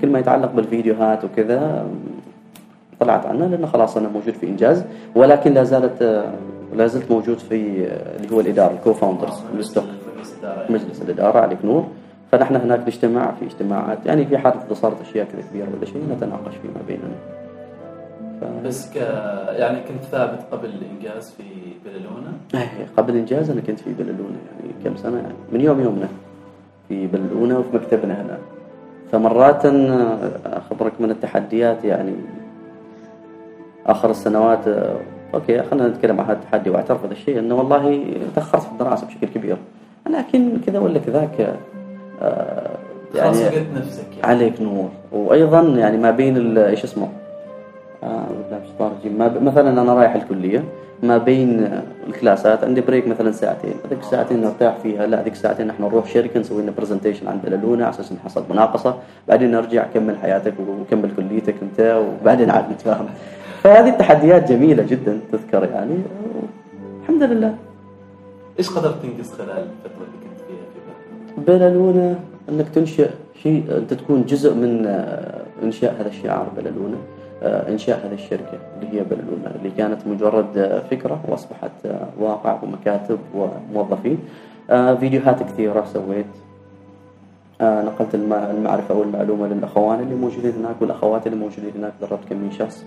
كل ما يتعلق بالفيديوهات وكذا طلعت عنه لأنه خلاص أنا موجود في إنجاز ولكن لا زالت لا زلت موجود في اللي هو الإدارة الكو فاوندرز مجلس مجلس الإدارة عليك نور. فنحن هناك نجتمع في اجتماعات يعني في حالة إذا صارت أشياء كذا كبيرة ولا شيء نتناقش فيما بيننا. ف... بس ك يعني كنت ثابت قبل الإنجاز في بلالونة؟ إيه قبل الإنجاز أنا كنت في بلالونة يعني كم سنة؟ يعني من يوم يومنا في بلالونة وفي مكتبنا هنا. فمرات أخبرك من التحديات يعني آخر السنوات أوكي خلينا نتكلم عن هذا التحدي وأعترف هذا الشيء أنه والله تأخرت في الدراسة بشكل كبير. لكن كذا ولا كذاك آه يعني نفسك يعني. عليك نور. وأيضا يعني ما بين إيش اسمه آه ما مثلا أنا رايح الكلية ما بين الكلاسات عندي break مثلا ساعتين. هذيك الساعتين نرتاح فيها. لا هذيك الساعتين نحن نروح شركة نسوي لنا presentation عن بلالونا على أساس نحصل مناقصة. بعدين نرجع كمل حياتك وكمل كليتك أنت وبعدين عاد نتفاهم. فهذه التحديات جميلة جدا تذكر يعني. الحمد لله. إيش قدرت تنجز خلال الفترة اللي كنت فيها في بلالونا إنك تنشئ شيء أنت تكون جزء من آه، إنشاء هذا الشعار بلالونا آه، إنشاء هذه الشركة اللي هي بلالونا اللي كانت مجرد آه، فكرة وأصبحت واقع ومكاتب وموظفين. فيديوهات كثيرة سويت. نقلت المعرفة والمعلومة للأخوان اللي موجودين هناك والأخوات اللي موجودين هناك دربت كم من شخص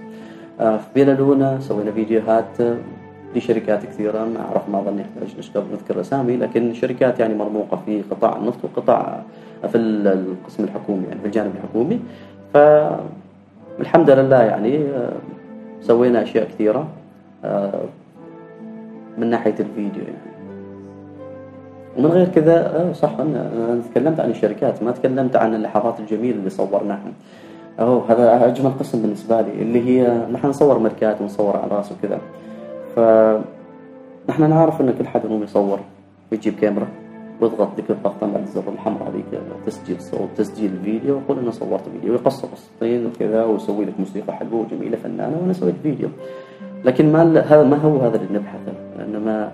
في بلالونا سوينا فيديوهات لشركات كثيرة ما أعرف ما أظن يحتاج نذكر أسامي لكن شركات يعني مرموقة في قطاع النفط وقطاع في القسم الحكومي يعني في الجانب الحكومي. فالحمد لله يعني آه، سوينا أشياء كثيرة آه، من ناحية الفيديو يعني. ومن غير كذا آه، صح أنا تكلمت عن الشركات ما تكلمت عن اللحظات الجميلة اللي صورناها. أوه هذا أجمل قسم بالنسبة لي اللي هي نحن نصور ماركات ونصور أعراس وكذا. فنحن نعرف إن كل حد يقوم يصور ويجيب كاميرا. ويضغط ذيك الضغطة بعد الزر الحمراء ذيك تسجيل صوت تسجيل فيديو ويقول أنا صورت فيديو ويقص قصتين وكذا ويسوي لك موسيقى حلوة وجميلة فنانة وأنا سويت فيديو. لكن ما هذا ما هو هذا اللي نبحثه إنما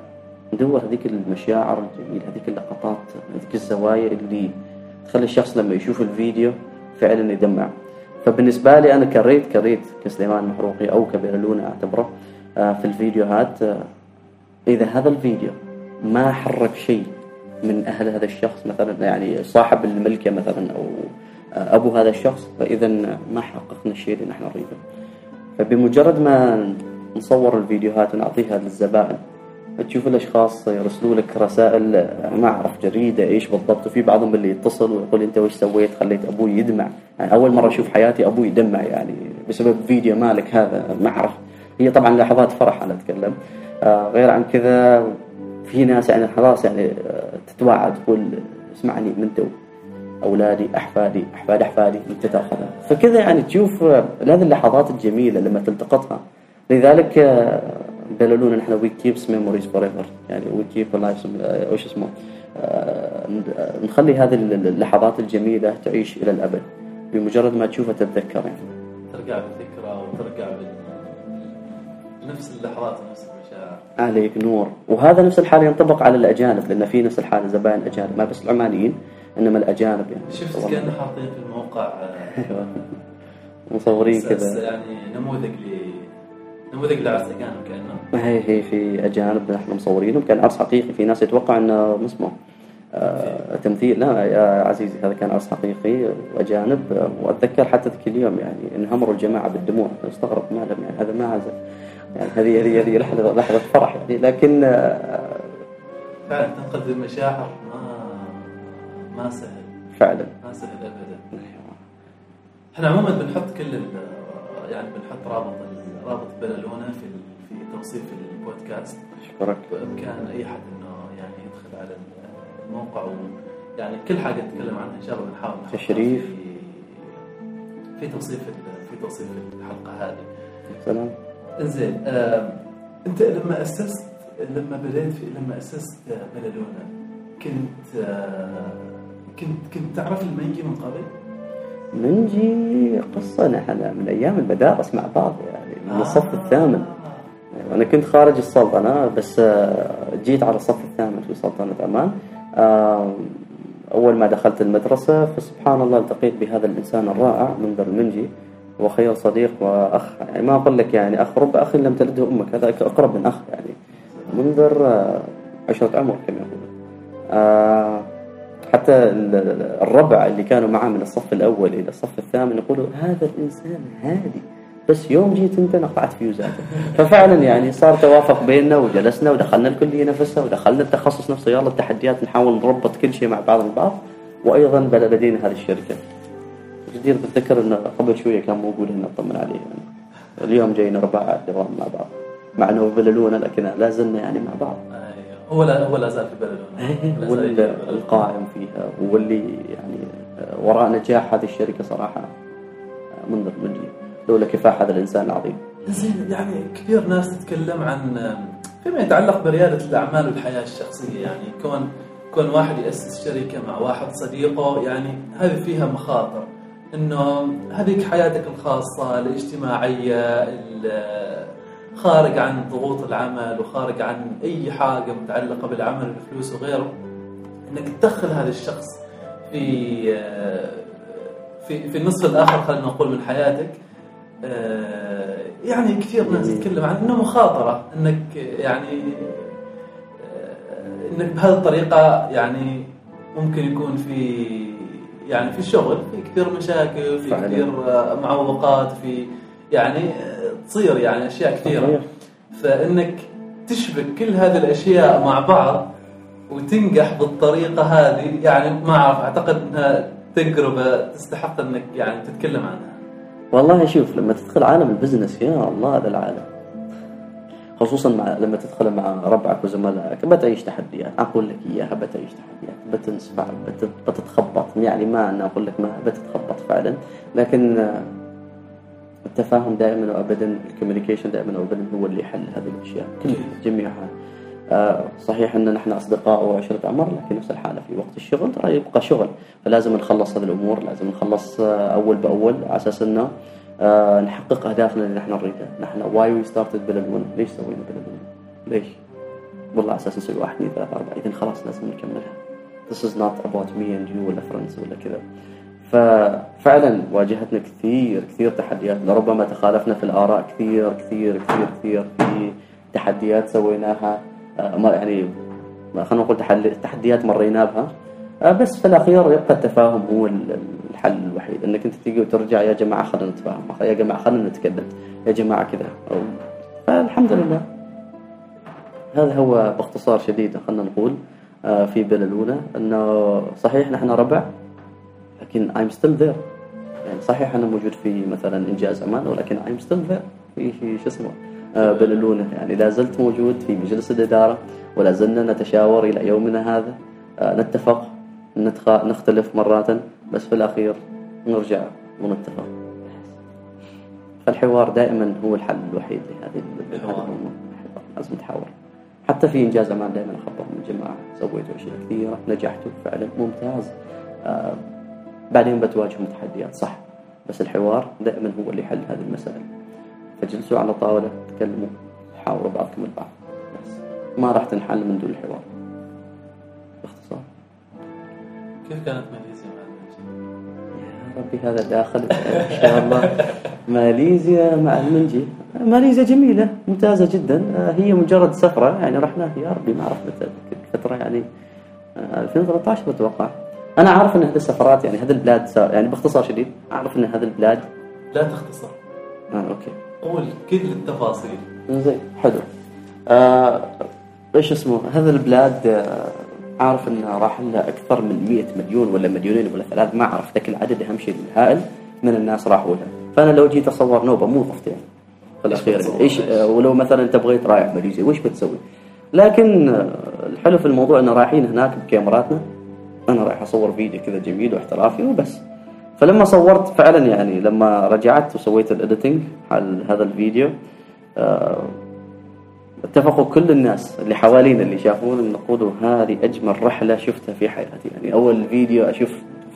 ندور هذيك المشاعر الجميلة هذيك اللقطات هذيك الزوايا اللي تخلي الشخص لما يشوف الفيديو فعلا يدمع. فبالنسبة لي أنا create create كسليمان محروقي أو كبلالونا أعتبره آه، في الفيديوهات آه، إذا هذا الفيديو ما حرك شيء من أهل هذا الشخص مثلا يعني صاحب الملكة مثلا أو آه، أبو هذا الشخص فإذا ما حققنا الشيء اللي نحن نريده. فبمجرد ما نصور الفيديوهات ونعطيها للزبائن تشوف الأشخاص يرسلوا لك رسائل ما اعرف جريدة إيش بالضبط؟ وفي بعضهم اللي يتصل ويقول أنت وش سويت؟ خليت أبوي يدمع. يعني أول مرة أشوف حياتي أبوي يدمع يعني بسبب فيديو مالك هذا ما اعرف هي طبعا لحظات فرح أنا أتكلم. آه، غير عن كذا في ناس يعني خلاص يعني آه، تتوعد تقول اسمعني من تو. أولادي أحفادي أحفاد أحفادي أنت تأخذها. فكذا يعني تشوف آه، هذه اللحظات الجميلة لما تلتقطها. لذلك بلالونا نحن we keeps memories forever يعني we keep life وش اسمه نخلي هذه اللحظات الجميلة تعيش إلى الأبد. بمجرد ما تشوفها تتذكر يعني. ترجع بالذكرى وترجع بال نفس اللحظات المشاعر عليك نور. وهذا نفس الحال ينطبق على الأجانب لأن في نفس الحال زبائن أجانب ما بس العمانيين إنما الأجانب يعني. شفت كأنه حاطين في الموقع آه، مصورين كذا. يعني نموذج ل نموذج لعرس أجانب كأنه. هي هي في أجانب نحن مصورينهم كان عرس حقيقي. في ناس يتوقع أنه اسمه آه تمثيل. لا يا عزيزي هذا كان عرس حقيقي وأجانب وأتذكر حتى ذاك اليوم يعني انهمروا الجماعة بالدموع. استغرب ما لهم يعني هذا ما عزف. يعني هذه هذه هذه لحظة لحظة فرح يعني. لكن آه، فعلا تنقذ المشاعر ما ما سهل. فعلا. ما سهل ابدا. إحنا عموما بنحط كل يعني بنحط رابط رابط بلالونا في في توصيف البودكاست. اشكرك بإمكان أي حد إنه يعني يدخل على الموقع و يعني كل حاجة نتكلم عنها إن شاء الله بنحاول تشريف. في في توصيف في توصيف الحلقة هذه. سلام. زين آه، انت لما أسست لما بديت في لما أسست بلالونا كنت آه، كنت كنت تعرف المنجي من قبل؟ منجي قصة نحن من أيام المدارس مع بعض يعني من آه. الصف الثامن أنا كنت خارج السلطنة بس آه، جيت على الصف الثامن في سلطنة عمان أول ما دخلت المدرسة فسبحان الله التقيت بهذا الإنسان الرائع منذر المنجي وخير صديق وأخ. يعني ما أقول لك يعني أخ رب أخ لم تلده أمك. هذا أقرب من أخ يعني. منذر آه، عشرة عمر كما يقول آه، حتى ال- الربع اللي كانوا معه من الصف الأول إلى الصف الثامن يقولوا هذا الإنسان هادي. بس يوم جيت أنت نقطعت فيوزاته. ففعلا يعني صار توافق بيننا وجلسنا ودخلنا الكلية نفسها ودخلنا التخصص نفسه. يلا التحديات نحاول نربط كل شيء مع بعض البعض. وأيضا بدأ لدينا هذه الشركة. جدير بتذكر إنه قبل شوية كان موجود هنا اطمن عليه. يعني اليوم جايين أربعة الدوام مع بعض. مع إنه بللونا لكن لا زلنا يعني مع بعض. أيوه. هو لا هو لا زال في بلده لا هو زال ال- يجي. بلده. القائم فيها. هو اللي يعني وراء نجاح هذه الشركة صراحة منذ المجيء. لولا كفاح هذا الإنسان العظيم. زين يعني كثير ناس تتكلم عن فيما يتعلق بريادة الأعمال والحياة الشخصية. يعني كون كون واحد يأسس شركة مع واحد صديقه يعني هذه فيها مخاطر. إنه هذيك حياتك الخاصة الاجتماعية ال- خارج عن ضغوط العمل وخارج عن أي حاجة متعلقة بالعمل والفلوس وغيره إنك تدخل هذا الشخص في في في النصف الآخر خلينا نقول من حياتك. يعني كثير ناس تتكلم عن إنه مخاطرة إنك يعني إنك بهذه الطريقة يعني ممكن يكون في يعني في الشغل في كثير مشاكل في فعلاً. كثير آه، معوقات في يعني آه، تصير يعني أشياء كثيرة. فإنك تشبك كل هذه الأشياء مع بعض وتنجح بالطريقة هذه يعني ما أعرف أعتقد إنها تجربة تستحق إنك يعني تتكلم عنها والله شوف لما تدخل عالم البزنس يا الله هذا العالم خصوصا مع لما تدخل مع ربعك وزملائك بتعيش تحديات. أقول لك إياها بتعيش تحديات. بتنصفع بت- بتتخبط. يعني ما أنا أقول لك ما بتتخبط فعلا. لكن آه، التفاهم دائما وابدا ال communication دائما وابدا هو اللي يحل هذه الأشياء كلها جميعها. آه، صحيح أن نحن أصدقاء وعشرة عمر لكن نفس الحالة في وقت الشغل ترى يبقى شغل. فلازم نخلص هذه الأمور لازم نخلص آه، أول بأول على أساس إنه آه، نحقق أهدافنا اللي نحن نريدها. نحن why we started بلالونا ليش سوينا بلالونا ليش؟ والله أساس نسوي واحد اثنين ثلاثة أربعة. إذا خلاص لازم نكملها. This is not about me and you ولا friends ولا كذا. ففعلا واجهتنا كثير كثير تحديات. لربما تخالفنا في الآراء كثير كثير كثير كثير. في تحديات سويناها. آه، يعني خلينا نقول تحديات مرينا بها آه، بس في الأخير يبقى التفاهم هو الحل الوحيد إنك أنت تيجي وترجع يا جماعة خلينا نتفاهم يا جماعة خلينا نتكلم يا جماعة كذا. أو- فالحمد لله. هذا هو باختصار شديد خلينا نقول آه، في بللونا إنه صحيح نحن ربع لكن I'm still there. يعني صحيح أنا موجود في مثلا إنجاز أمان ولكن I'm still there. في شو اسمه؟ آه، بللونا يعني لا زلت موجود في مجلس الإدارة ولا زلنا نتشاور إلى يومنا هذا. آه، نتفق. نختلف مرات بس في الأخير نرجع ونتفق. فالحوار دائما هو الحل الوحيد لهذه ال- الحوار. هذه الأمور. الحوار. لازم نتحاور حتى في إنجاز أمان دائما اخبرهم الجماعه سويتوا أشياء كثيرة نجحتوا فعلا. ممتاز. آه بعدين بتواجهوا تحديات صح. بس الحوار دائما هو اللي يحل هذه المسائل. فجلسوا على طاولة تكلموا حاوروا بعضكم البعض. بس ما راح تنحل من دون الحوار. باختصار. كيف كانت ربي هذا داخل إن شاء الله. ماليزيا مع المنجي. ماليزيا جميلة ممتازة جدا. آه، هي مجرد سفرة يعني رحنا يا ربي ما اعرف متى فتره يعني آه، 2013 بتوقع. أنا عارف إن هذه السفرات يعني هذه البلاد يعني باختصار شديد أعرف إن هذه البلاد لا تختصر. آه okay. قول كل التفاصيل. زين حلو. آه إيش اسمه؟ هذا البلاد آه عارف انه راح لها أكثر من 100 مليون ولا مليونين ولا ثلاث ما اعرف ذاك العدد أهم شيء الهائل من الناس راحوا لها فأنا لو جيت أصور نوبة مو ضفت يعني في الأخير؟ إيش آه ولو مثلا أنت بغيت رايح ماليزيا وش بتسوي؟ لكن آه الحلو في الموضوع إنه رايحين هناك بكاميراتنا أنا رايح أصور فيديو كذا جميل واحترافي وبس فلما صورت فعلا يعني لما رجعت وسويت الإديتنج على هذا الفيديو آه، اتفقوا كل الناس اللي حوالينا اللي شافون نقولوا هذه أجمل رحلة شفتها في حياتي. يعني أول فيديو أشوف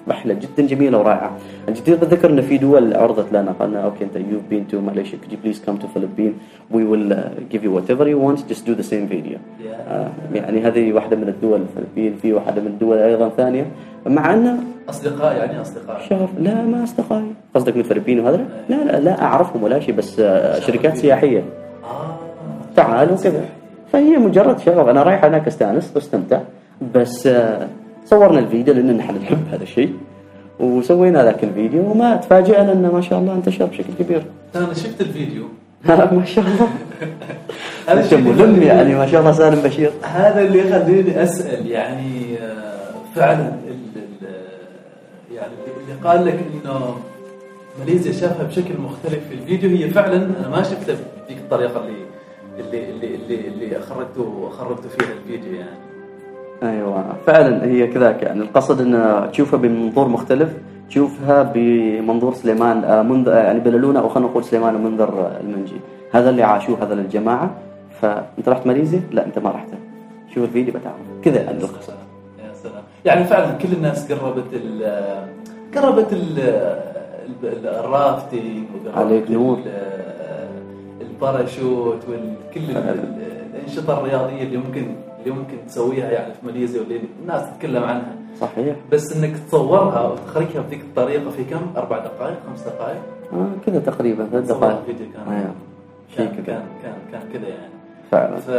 رحلة جدا جميلة ورائعة. جدير بتذكر إن في دول عرضت لنا قالنا أوكي أنت you been to ماليزيا could you please come to Philippines we will uh, give you whatever you want. Just do the same video. آه، يعني هذه واحدة من الدول الفلبين في واحدة من الدول أيضا ثانية. مع انه أصدقاء يعني أصدقاء. شغف لا ما اصدقائي قصدك من الفلبين وهذا؟ لا لا لا أعرفهم ولا شيء بس آه، شركات سياحية. تعال وكذا. فهي مجرد شغف. أنا رايح هناك أستأنس وأستمتع. بس آه، صورنا الفيديو لأن نحن نحب هذا الشيء. وسوينا ذاك الفيديو وما تفاجئنا انه ما شاء الله انتشر بشكل كبير. أنا شفت الفيديو. ما شاء الله. هذا الشيء ملم يعني ما شاء الله سالم بشير. هذا اللي يخليني أسأل يعني آه، فعلا يعني اللي قال لك إنه ماليزيا شافها بشكل مختلف في الفيديو. هي فعلا أنا ما شفتها بذيك الطريقة اللي اللي اللي اللي, اللي خرجتوا خرجتوا فيها الفيديو يعني. أيوه فعلا هي كذاك يعني. القصد ان تشوفها بمنظور مختلف تشوفها بمنظور سليمان آه، منذ آه، يعني بلالونا أو خلينا نقول سليمان ومنذر آه، المنجي. هذا اللي عاشوه هذا الجماعه فانت رحت ماليزيا؟ لا أنت ما رحت. شوف الفيديو بتعرف كذا يعني يا القصد سلام يا سلام. يعني فعلا كل الناس قربت ال قربت ال ال- الرافتنج وقربت عليك نور. ال- الباراشوت وكل الأنشطة الرياضية اللي ممكن اللي ممكن تسويها يعني في ماليزيا واللي الناس تتكلم عنها. صحيح. بس إنك تصورها وتخرجها بذيك الطريقة في كم؟ أربع دقائق خمس دقائق؟ آه كذا تقريبا ثلاث دقائق. الفيديو كان أيوه شيء كان كان كان, كان كذا يعني. فعلا. ف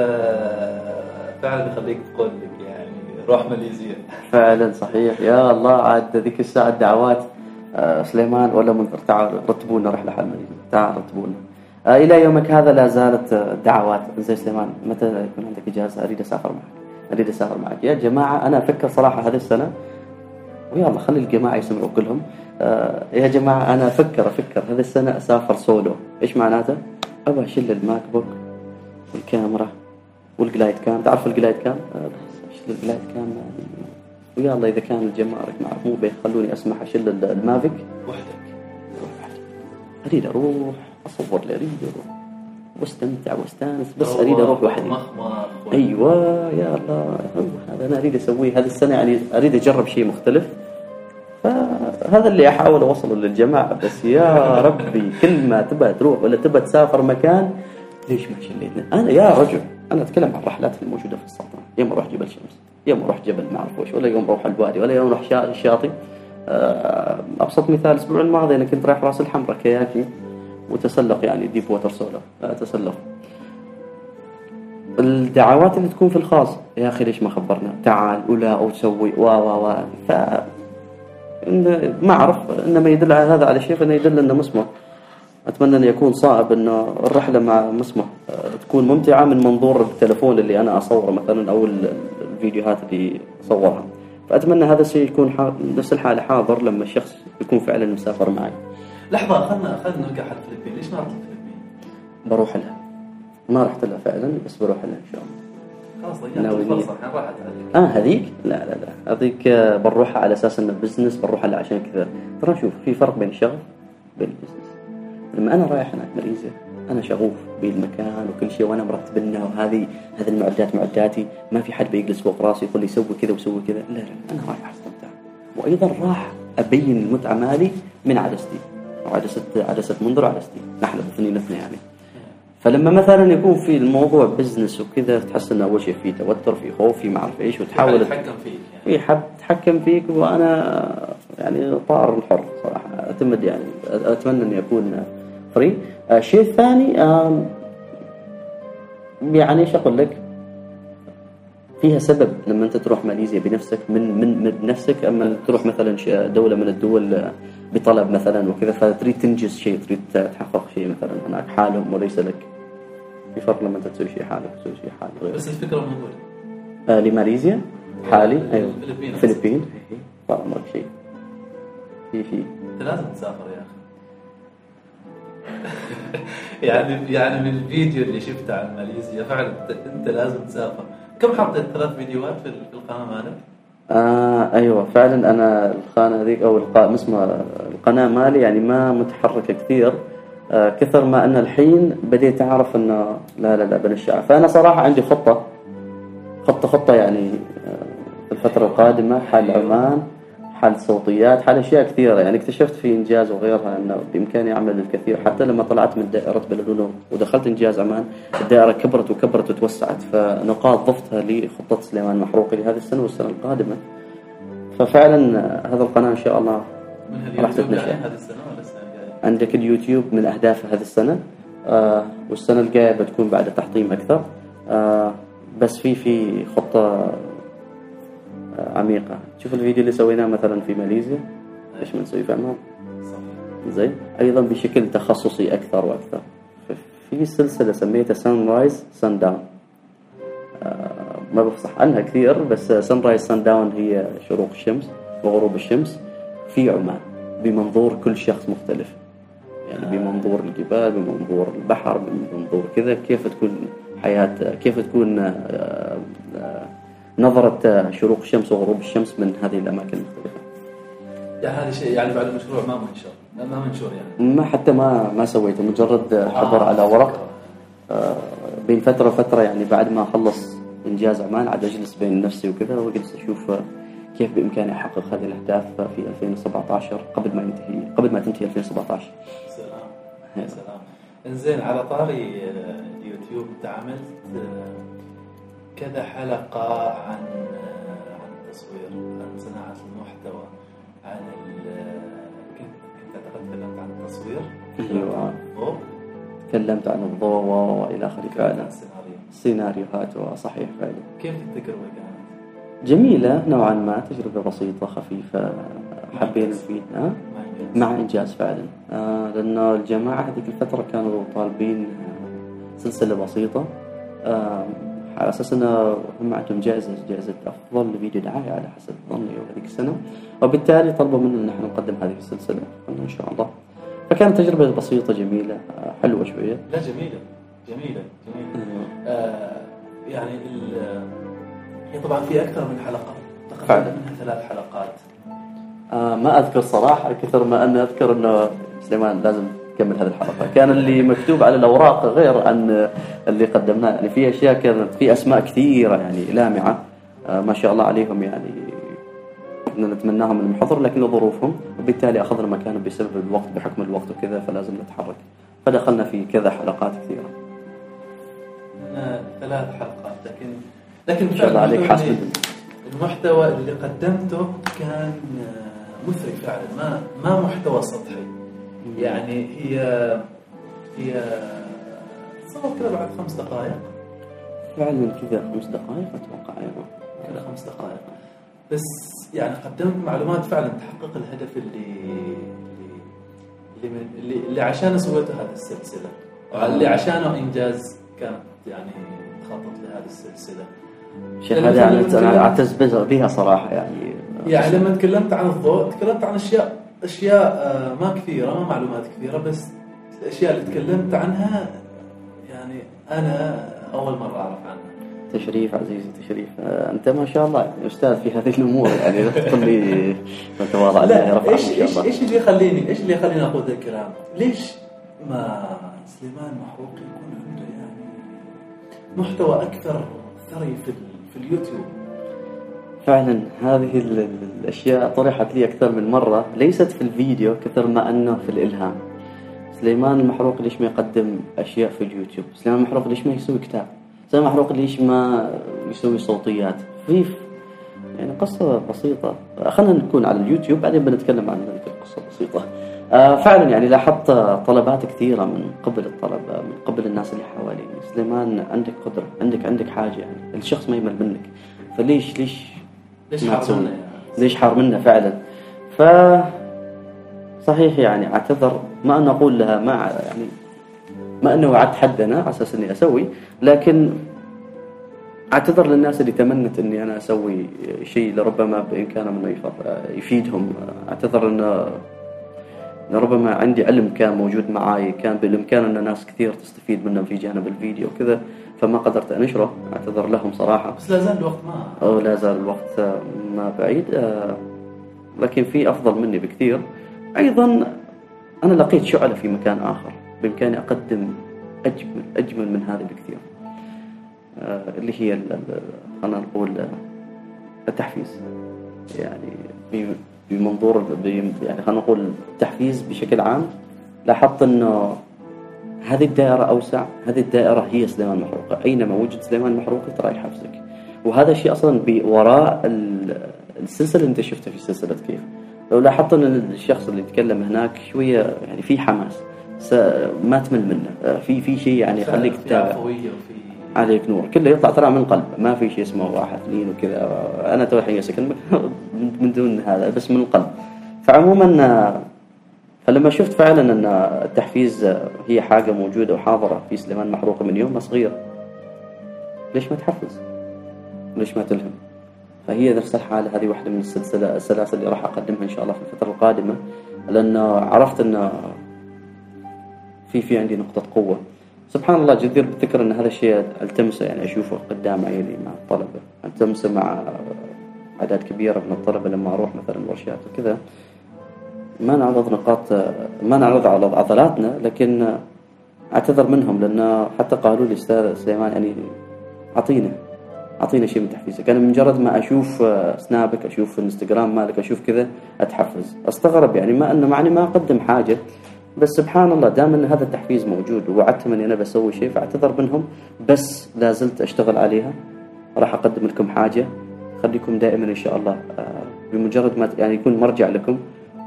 فعلا يخليك تقول لك يعني روح ماليزيا. فعلا صحيح. يا الله عاد ذيك الساعة الدعوات آه، سليمان ولا منذر تعالوا رتبوا لنا رحلة حال مدينة تعال رتبوا لنا آه، إلى يومك هذا لا زالت الدعوات. زي سليمان متى يكون عندك إجازة؟ أريد أسافر معك. أريد أسافر معك. يا جماعة أنا أفكر صراحة هذه السنة. ويلا خلي الجماعة يسمعوا كلهم. آه، يا جماعة أنا أفكر أفكر. هذه السنة أسافر سولو. إيش معناته؟ أبغى أشيل الماك بوك والكاميرا وال Glidecam. تعرف ال Glidecam؟ آه، بس أشيل ال Glidecam؟ آه، ويلا إذا كان الجمارك معك مو بيخلوني اسمح أشيل ال- ال Mavic. وحدك. أريد أروح. أصور لي أريد أروح. وأستمتع وأستانس بس أريد أروح وحدي مخمخ أيوه يا الله هذا أنا أريد أسويه. هذه السنة يعني أريد أجرب شيء مختلف. فهذا اللي أحاول أوصله للجماعة. بس يا ربي كل ما تبى تروح ولا تبى تسافر مكان ليش ما شليتنا؟ أنا يا رجل أنا أتكلم عن الرحلات الموجودة في السلطنة. يوم أروح جبل شمس يوم أروح جبل ما اعرف وش ولا يوم أروح الوادي ولا يوم أروح شا- الشاطئ آه، أبسط مثال الأسبوع الماضي أنا كنت رايح رأس الحمراء كياكينج. وتسلق يعني deep water solo آه، تسلق. الدعوات اللي تكون في الخاص يا أخي ليش ما خبرنا؟ تعال ولا أو تسوي و و و. ف ما أعرف انما يدل على هذا على شيء فإنه يدل إنه مسمى أتمنى أن يكون صائب إنه الرحلة مع مسمى آه، تكون ممتعة من منظور التلفون اللي أنا أصوره مثلا أو ال- الفيديوهات اللي اصورها فأتمنى هذا الشيء يكون. نفس الحالة حاضر لما الشخص يكون فعلا مسافر معي. لحظة خلنا خلنا نرجع على الفلبين ليش ما رحت الفلبين؟ بروح لها ما رحت لها فعلا بس بروح لها إن شاء الله. خلاص ضيعت الفرصه الحين راحت عليك. آه هذيك؟ لا لا لا. هذيك آه، بنروحها على أساس إنه business بنروحها لا عشان كذا. ترى شوف في فرق بين الشغف وبين ال business لما أنا رايح هناك ماليزيا أنا شغوف بالمكان وكل شيء وأنا مرتب لنا وهذه هذه المعدات معداتي. ما في حد بيجلس فوق راسي يقول لي سوي كذا وسوي كذا. لا لا أنا رايح أستمتع. وأيضا راح أبين المتعة مالي من عدستي. وعدسه عدسة منذر وعدستي نحن الاثنين اثنين يعني. فلما مثلا يكون في الموضوع business وكذا تحس إنه أول شيء في توتر في خوف في ما أعرف إيش وتحاول يتحكم فيك يعني. في حد يتحكم فيك وأنا يعني طائر الحر صراحة. أعتمد يعني أتمنى إني أكون فري الشيء الثاني آم، يعني إيش أقول لك؟ فيها سبب لما أنت تروح ماليزيا بنفسك من من بنفسك أما تروح مثلا دولة من الدول بطلب مثلا وكذا فتريد تنجز شيء تريد تحقق شيء مثلا هناك حالهم وليس لك. في فرق لما أنت تسوي شيء حالك تسوي شيء حالك. بس الفكرة موجوده آه لماليزيا؟ حالي؟ أيوه. الفلبين. الفلبين عمرك شيء. في في. أنت لازم تسافر يا أخي. يعني يعني من الفيديو اللي شفته عن ماليزيا فعلا أنت لازم تسافر. كم حطيت ثلاث فيديوهات في القناة مالك؟ آه أيوه فعلا أنا القناة هذيك أو القا... اسمها القناة مالي يعني ما متحركة كثير. آه كثر ما ان الحين بديت أعرف إنه لا لا لا بنشعها فأنا صراحة عندي خطة خطة خطة يعني آه الفترة القادمة حال عمان حال صوتيات حال أشياء كثيرة. يعني اكتشفت في إنجاز وغيرها إنه بإمكاني أعمل الكثير. حتى لما طلعت من دائره بلدونو ودخلت إنجاز عمان الدائرة كبرت وكبرت وتوسعت. فنقاط ضفتها لخطه سليمان محروقي لهذه السنة والسنة القادمة. ففعلا هذا القناة إن شاء الله راح تتنشأ. عندك اليوتيوب من أهدافه هذه السنة. آه والسنة الجاية بتكون بعد تحطيم أكثر. آه بس في في خطة عميقة. تشوف الفيديو اللي سويناه مثلا في ماليزيا. إيش بنسوي في عمان زين. أيضا بشكل تخصصي أكثر وأكثر. في سلسلة سميتها sunrise sundown ما بفصح عنها كثير بس sunrise sundown هي شروق الشمس وغروب الشمس في عمان بمنظور كل شخص مختلف. يعني بمنظور الجبال بمنظور البحر بمنظور كذا كيف تكون حياة كيف تكون آه، آه، نظرة شروق الشمس وغروب الشمس من هذه الأماكن المختلفة. يعني هذا شيء يعني بعد المشروع ما منشر ما منشور يعني. ما حتى ما ما سويته. مجرد حضر على ورق. آه، بين فترة وفترة يعني بعد ما أخلص إنجاز عمان عاد أجلس بين نفسي وكذا وأجلس أشوف كيف بإمكاني أحقق هذه الأهداف في 2017 قبل ما ينتهي قبل ما تنتهي 2017 سلام. سلام. إنزين على طاري اليوتيوب انت عملت كذا حلقة عن عن التصوير عن صناعة المحتوى عن كنت كنت أعتقد تكلمت عن التصوير؟ الضوء تكلمت عن الضوء وإلى اخره فعلا سيناريوهات صحيح فعلا كيف التجربة كانت؟ جميلة نوعا ما تجربة بسيطة خفيفة حبينا فيها. مع إنجاز. فعلا آه لأنه الجماعة هذيك الفترة كانوا طالبين سلسلة بسيطة. آه على أساس أنه هم عندهم جائزة جائزة أفضل فيديو دعاية على حسب ظني هذيك السنة. وبالتالي طلبوا منا أن نحن نقدم هذه السلسلة قلنا إن شاء الله. فكانت تجربة بسيطة جميلة آه حلوة شوية. لا جميلة جميلة جميلة. آه. يعني ال- هي طبعا في أكثر من حلقة. تقريبا منها ثلاث حلقات. آه ما أذكر صراحة كثر ما أنا أذكر أنه سليمان لازم تكمل هذه الحلقة. كان اللي مكتوب على الأوراق غير عن اللي قدمناه يعني في أشياء كانت في أسماء كثيرة يعني لامعة. آه ما شاء الله عليهم يعني. كنا نتمناهم انهم يحضروا لكن ظروفهم. وبالتالي أخذنا مكانهم بسبب الوقت بحكم الوقت وكذا فلازم نتحرك. فدخلنا في كذا حلقات كثيرة. ثلاث حلقات لكن لكن ان شاء الله عليك حاسب المحتوى اللي قدمته كان آه، مثري فعلا ما ما محتوى سطحي. يعني هي هي تصور كذا بعد خمس دقائق. فعلا كذا خمس دقائق أتوقع أيوه كذا خمس دقائق. بس يعني قدمت معلومات فعلا تحقق الهدف اللي اللي اللي, من اللي, اللي عشانه سويته هذه السلسلة. اللي عشانه إنجاز كانت يعني خطط لهذه السلسلة. شهاده يعني أنا أعتز بها صراحة يعني. يعني لما تكلمت عن الضوء تكلمت عن أشياء أشياء آه، ما كثيرة ما معلومات كثيرة بس الاشياء اللي تكلمت عنها يعني أنا أول مرة أعرف عنها. تشريف عزيزي تشريف. آه، أنت ما شاء الله أستاذ في هذه الأمور يعني لا تقول لي تواضع لا إيش إيش إيش اللي يخليني إيش اللي يخليني أقول ذا الكلام؟ ليش ما سليمان محروقي يكون عنده يعني محتوى أكثر ثري في في اليوتيوب؟ فعلا هذه ال- ال- الأشياء طرحت لي أكثر من مرة ليست في الفيديو كثر ما أنه في الإلهام. سليمان المحروقي ليش ما يقدم أشياء في اليوتيوب؟ سليمان المحروقي ليش ما يسوي كتاب؟ سليمان المحروقي ليش ما يسوي صوتيات؟ في يعني قصة بسيطة. خلينا نكون على اليوتيوب بعدين بنتكلم عن القصة البسيطة آه فعلا يعني لاحظت طلبات كثيرة من قبل الطلبة من قبل الناس اللي حواليني. سليمان عندك قدرة عندك عندك حاجة يعني الشخص ما يمل منك. فليش ليش ليش تسوي؟ حرمنا يعني؟ ليش حار منه فعلا ف صحيح يعني أعتذر ما أن أقول لها ما يعني ما أنه وعدت حد أنا على أساس إني أسوي لكن أعتذر للناس اللي تمنت إني أنا أسوي شيء لربما بامكانهم انه يفيدهم أعتذر انه ربما عندي علم كان موجود معاي كان بالإمكان أن ناس كثير تستفيد منه في جانب الفيديو وكذا فما قدرت انشره أعتذر لهم صراحة. بس لا زال الوقت ما أو لا زال الوقت ما بعيد آه، لكن في أفضل مني بكثير. أيضا أنا لقيت شعلة في مكان آخر بإمكاني أقدم أجمل أجمل من هذا بكثير آه، اللي هي خلينا نقول آه، التحفيز. يعني بمنظور يعني خلينا نقول التحفيز بشكل عام لاحظت إنه هذه الدائرة أوسع هذه الدائرة هي سليمان محروقة. أينما وجد سليمان محروقة ترى يحفزك وهذا الشيء أصلا وراء ال- السلسلة اللي أنت شفتها في سلسلة كيف. لو لاحظت أن الشخص اللي يتكلم هناك شوية يعني في حماس ما تمل منه. في في شيء يعني يخليك تتابع. عليك نور. كله يطلع ترى من قلب. ما في شيء اسمه واحد اثنين وكذا. أنا تو الحين سكن. من دون هذا بس من القلب فعموما فلما شفت فعلا أن التحفيز هي حاجة موجودة وحاضرة في سليمان محروق من يوم صغير ليش ما تحفز؟ ليش ما تلهم؟ فهي نفس الحالة هذه واحدة من السلسلة السلاسل اللي راح أقدمها إن شاء الله في الفترة القادمة لأن عرفت أن في في عندي نقطة قوة سبحان الله جدير بالذكر أن هذا الشيء ألتمسه يعني أشوفه قدام عيني مع الطلبة ألتمسه مع أعداد كبيرة من الطلبة لما أروح مثلا ورشات وكذا ما نعرض نقاط ما نعرض على عضلاتنا لكن اعتذر منهم لأن حتى قالوا لي أستاذ سليمان يعني أعطينا أعطينا شيء من تحفيزك. أنا مجرد ما أشوف سنابك أشوف الإنستغرام مالك أشوف كذا أتحفز. أستغرب يعني ما أنه معني ما أقدم حاجة بس سبحان الله دام أن هذا التحفيز موجود ووعدتهم اني أنا بسوي شيء فأعتذر منهم بس لا زلت أشتغل عليها. راح أقدم لكم حاجة خليكم دائما إن شاء الله آه، بمجرد ما يعني يكون مرجع لكم.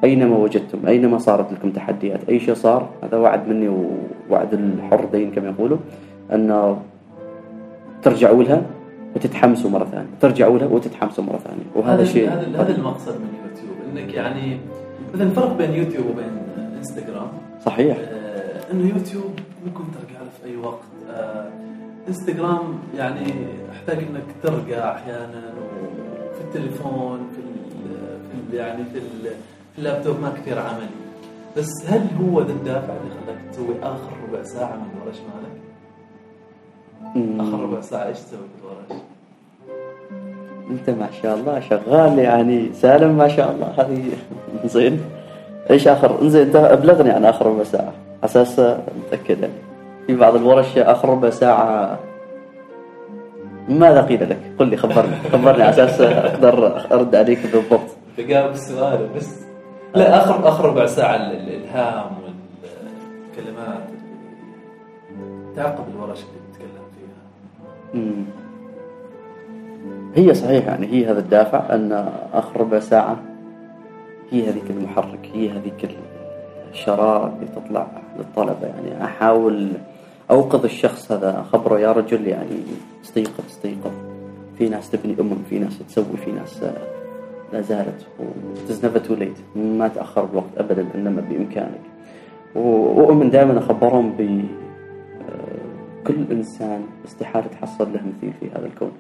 أينما وجدتم؟ أينما صارت لكم تحديات؟ أي شيء صار؟ هذا وعد مني ووعد الحر دين كما يقولوا انه ترجعوا لها وتتحمسوا مرة ثانية. ترجعوا لها وتتحمسوا مرة ثانية. وهذا شيء هذا المقصد من يوتيوب إنك يعني مثلا الفرق بين يوتيوب وبين إنستغرام. صحيح. آه إنه يوتيوب ممكن ترجع له في أي وقت. آه إنستغرام يعني أحتاج إنك ترجع أحيانا وفي التليفون في في يعني في اللابتوب ما كثير عملي بس هل هو ذا الدافع اللي خلاك تسوي آخر ربع ساعة من الورش مالك؟ آخر ربع ساعة إيش تسوي في الورش؟ أنت ما شاء الله شغال يعني سالم ما شاء الله هذه زين إيش اخر انزين أنت أبلغني عن آخر ربع ساعة أساس متأكد يعني في بعض الورش آخر ربع ساعة ماذا قيل لك؟ قل لي خبرني خبرني على أساس أقدر أرد عليك بالضبط. تجاوب السؤال بس لا اخر آخر ربع ساعة الإلهام والكلمات تعقب الورش اللي تتكلم فيها. مم. هي صحيح يعني هي هذا الدافع أن آخر ربع ساعة هي هذيك المحرك هي هذيك الشرارة اللي تطلع للطلبة يعني أحاول أوقظ الشخص هذا أخبره يا رجل يعني استيقظ استيقظ في ناس تبني أمم في ناس تسوي في ناس لا زالت وتز تو ليت ما تأخر الوقت أبدا إنما بإمكانك. وأؤمن دائما أخبرهم ب كل إنسان استحالة تحصل له مثيل في هذا الكون.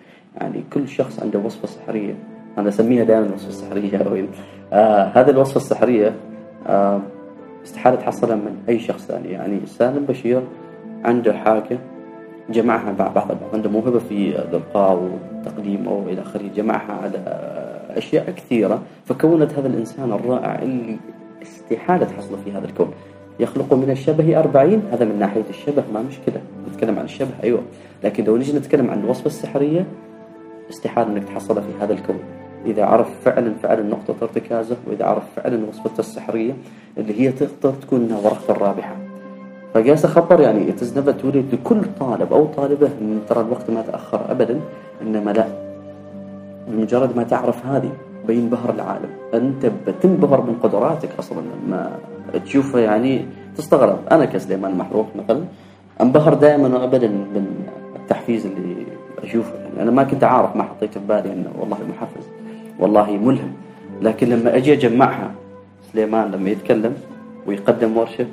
يعني كل شخص عنده وصفة سحرية. أنا أسميها دائما الوصفة السحرية آه هذه الوصفة السحرية آه استحالة تحصلها من أي شخص ثاني. يعني سالم بشير عنده حاجة جمعها مع بعض عنده موهبة في الإلقاء والتقديم أو إلى آخره جمعها على أشياء كثيرة فكونت هذا الإنسان الرائع اللي استحالة تحصله في هذا الكون. يخلق من الشبه أربعين هذا من ناحية الشبه ما مشكلة. نتكلم عن الشبه أيوة. لكن لو نجي نتكلم عن الوصفة السحرية استحالة أنك تحصلها في هذا الكون. إذا عرف فعلا فعلا نقطة ارتكازه وإذا عرف فعلا وصفته السحرية اللي هي تقدر تكون ورقته الرابحة فقاس أخبر يعني يتزنب تولد لكل طالب أو طالبة ترى الوقت ما تأخر أبدا إنما لا. بمجرد ما تعرف هذه بينبهر العالم. أنت بتنبهر من قدراتك أصلا. لما تشوفها يعني تستغرب. أنا كسليمان محروق مثلا انبهر دائما وأبدا من التحفيز اللي أشوفه. يعني أنا ما كنت عارف ما حطيت في بالي أنه والله محفز والله ملهم. لكن لما أجي أجمعها سليمان لما يتكلم ويقدم ورشة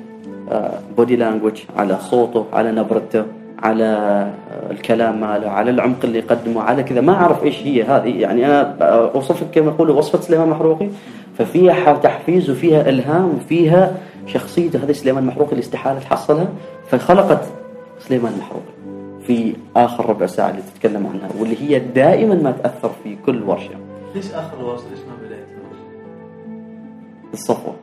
بودي لانجوج على صوته على نبرته على الكلام ماله على العمق اللي يقدمه على كذا. ما أعرف إيش هي هذه. يعني أنا أوصفك كما يقولوا وصفة سليمان محروقي. ففيها تحفيز وفيها إلهام وفيها شخصيته هذه سليمان محروقي اللي استحالة تحصلها فخلقت سليمان محروقي في آخر ربع ساعة اللي تتكلم عنها واللي هي دائما ما تأثر في كل ورشة. ليش آخر ورشة؟ ليش ما بداية الورشة؟ الصفوة.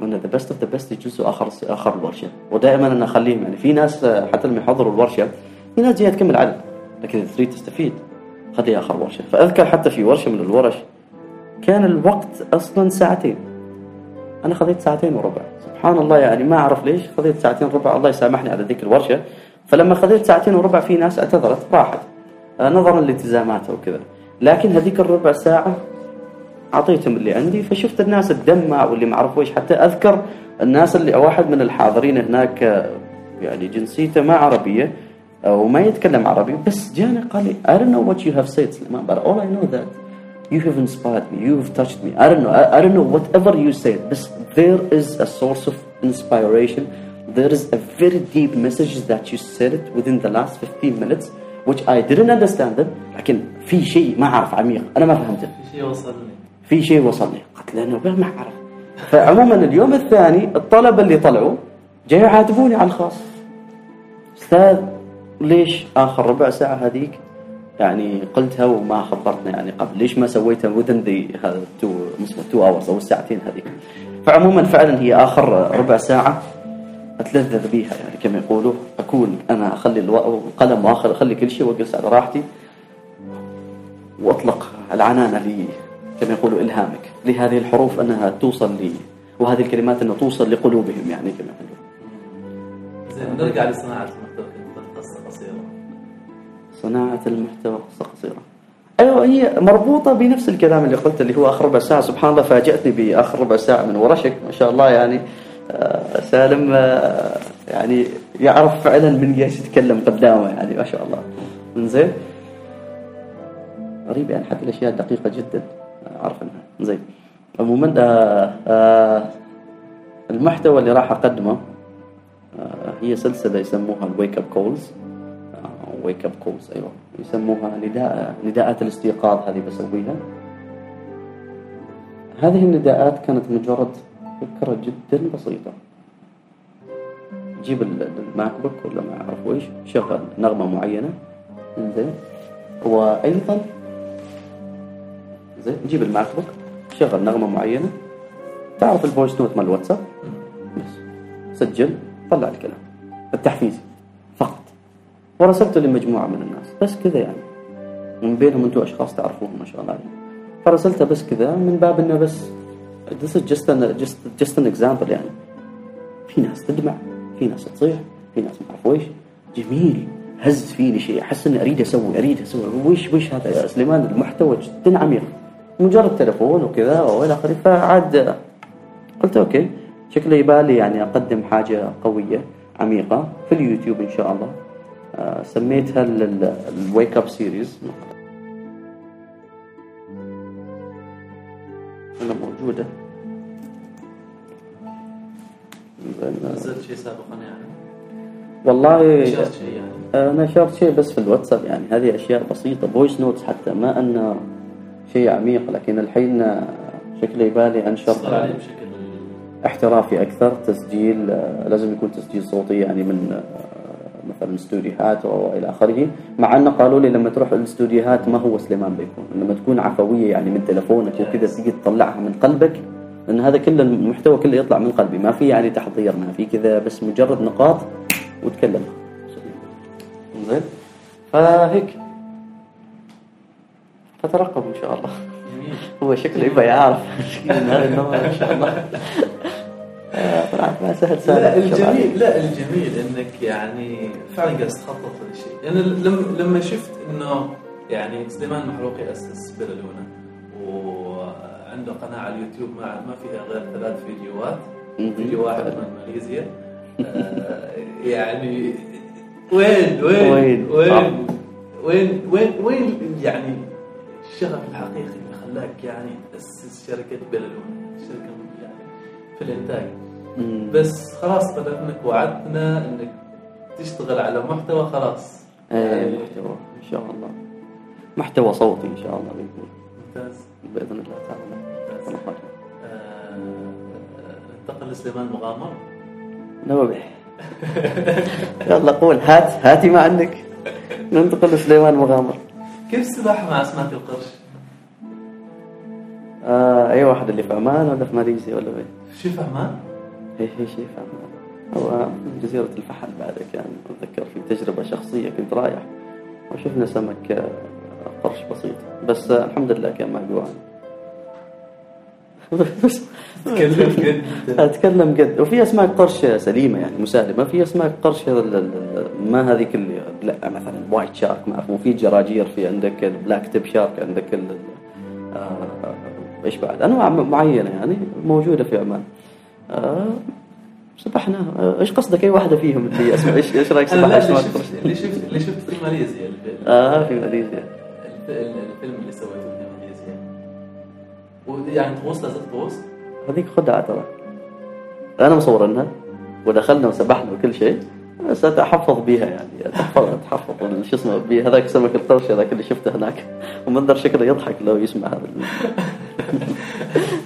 من the best of the best يجلسوا اخر آخر الورشة. ودائما أنا أخليهم يعني في ناس حتى لما يحضروا الورشة في ناس جاية تكمل عدد لكن تريد تستفيد. خليها آخر ورشة. فأذكر حتى في ورشة من الورش كان الوقت أصلا ساعتين. أنا خذيت ساعتين وربع. سبحان الله يعني ما أعرف ليش خذيت ساعتين وربع. الله يسامحني على ذيك الورشة. فلما خذيت ساعتين وربع في ناس اعتذرت راحت. آه، نظرا لالتزاماتها وكذا. لكن هذيك الربع ساعة أعطيتهم اللي عندي فشفت الناس تدمع واللي ما أعرف ويش حتى أذكر الناس اللي واحد من الحاضرين هناك آه، يعني جنسيته ما عربية وما يتكلم عربي بس جاني قال لي I don't know what you have said سليمان but all I know that you have inspired me you have touched me I don't know I, I don't know whatever you said بس there is a source of inspiration there is a very deep message that you said it within the last 15 minutes which I didn't understand it لكن في شيء ما أعرف عميق أنا ما فهمته في شيء وصلني في شيء وصلني. قلت لأنه ما أعرف. فعموما اليوم الثاني الطلبة اللي طلعوا جاي يعاتبوني على الخاص. أستاذ ليش آخر ربع ساعة هذيك؟ يعني قلتها وما خبرتنا يعني قبل. ليش ما سويتها the هذا two two hours أو الساعتين هذيك؟ فعموما فعلا هي آخر ربع ساعة أتلذذ بيها يعني كما يقولوا. أكون أنا أخلي القلم وآخر أخلي كل شيء وأجلس على راحتي وأطلق العنانة لي. كما يقولوا إلهامك. لهذه الحروف أنها توصل لي وهذه الكلمات أنها توصل لقلوبهم يعني كما يقولوا زين نرجع لصناعة المحتوى قصة قصيرة. صناعة المحتوى قصة قصيرة. أيوه هي مربوطة بنفس الكلام اللي قلت اللي هو آخر ربع ساعة. سبحان الله فاجأتني بآخر ربع ساعة من ورشك. ما شاء الله يعني آه، سالم آه، يعني يعرف فعلا من جالس يتكلم قدامه يعني ما شاء الله. زين غريب يعني حتى الأشياء دقيقة جدا. اعرف انها زين. عموما آه، المحتوى اللي راح أقدمه هي سلسلة يسموها ال wake up calls wake up calls أيوه. يسموها نداء نداءات الاستيقاظ هذه بسويها. هذه النداءات كانت مجرد فكرة جدا بسيطة. جيب الماك بوك ولا ما أعرف وإيش شغل نغمة معينة. زين. وأيضا زين جيب الماك بوك شغل نغمة معينة. تعرف ال voice note مال الواتساب؟ بس سجل طلع الكلام. التحفيز. فقط. ورسلته لمجموعة من الناس. بس كذا يعني. من بينهم أنتم أشخاص تعرفوهم ما شاء الله فرسلته بس كذا من باب إنه بس this is just an just just an example يعني. في ناس تدمع في ناس تصيح في ناس ما أعرف ويش. جميل. هز فيني شيء. أحس إني أريد أسوي أريد أسوي. ويش ويش هذا يا سليمان؟ المحتوى جدا عميق. مجرد تلفون وكذا وإلى آخره فعاد قلت أوكي شكله يبالي يعني أقدم حاجة قوية عميقة في اليوتيوب إن شاء الله. آه، سميتها ال wake up series موجودة. نزلت شيء سابقا يعني؟ والله نشرت شيء يعني؟ أنا نشرت شيء بس في الواتساب يعني هذه أشياء بسيطة voice notes حتى ما انه شيء عميق لكن الحين شكله يبالي انشر احترافي أكثر تسجيل لازم يكون تسجيل صوتي يعني من مثلا استوديوهات والى آخره مع انه قالوا لي لما تروح الاستوديوهات ما هو سليمان بيكون. لما تكون عفوية يعني من تلفونك وكذا تيجي تطلعها من قلبك لأن هذا كله المحتوى كله يطلع من قلبي. ما في يعني تحضير ما في كذا بس مجرد نقاط وتكلم زين. فهيك. فترقب إن شاء الله. هو شكله يبغى يعرف. ان شاء الله. طلعت ما سهل لا سهل الجميل لا الجميل إنك يعني فعلا قاعد تخطط للشيء يعني لما لما شفت إنه يعني سليمان المحروقي أسس بلالونا وعنده قناة على اليوتيوب ما ما فيها غير ثلاث فيديوهات فيديو واحد من ماليزيا. آه، يعني وين وين وين؟ وين وين وين وين يعني الشغف الحقيقي اللي خلاك يعني تأسس شركة بلالونا شركة يعني في الإنتاج. مم. بس خلاص بدل إنك وعدتنا إنك تشتغل على محتوى خلاص. إيه محتوى إن شاء الله. محتوى صوتي إن شاء الله بيكون. ممتاز. بإذن الله تعالى. ممتاز. خير. آه، ننتقل لسليمان مغامر. نوبح يلا قول هات هاتي ما عندك. ننتقل لسليمان مغامر. كيف السباحه مع اسماك القرش؟ آه أي واحد اللي في عمان ولا في ماليزيا ولا وين؟ شو فهمان؟ هي هي شيء في عمان هو جزيرة الفحل بعد كان أتذكر في تجربة شخصية كنت رايح وشفنا سمك آه، قرش بسيط بس آه، الحمد لله كان مقبوعا بس تكلم جد. أتكلم قد وفي اسماك قرش سليمة يعني مسالمة. في اسماك قرش ما هذيك اللي لا مثلا وايت شارك ما اعرف وفي جراجير في عندك البلاك تيب شارك عندك ال- آه، إيش بعد؟ أنواع معينة يعني موجودة في عمان. آه، سبحنا. آه، إيش قصدك؟ أي واحدة فيهم اللي اسمع إيش إيش رأيك لا، إيش اللي شفت اللي شفت في ماليزيا. آه في ماليزيا. الف- الفيلم اللي سويته. ويعني تغوص لازم تغوص هذيك خدعه ترى أنا مصورنها ودخلنا وسبحنا وكل شيء. بس اتحفظ بيها يعني اتحفظ أتحفظ. شو اسمه بي هذاك سمك القرش هذاك اللي شفته هناك. ومنظر شكله يضحك لو يسمع هذا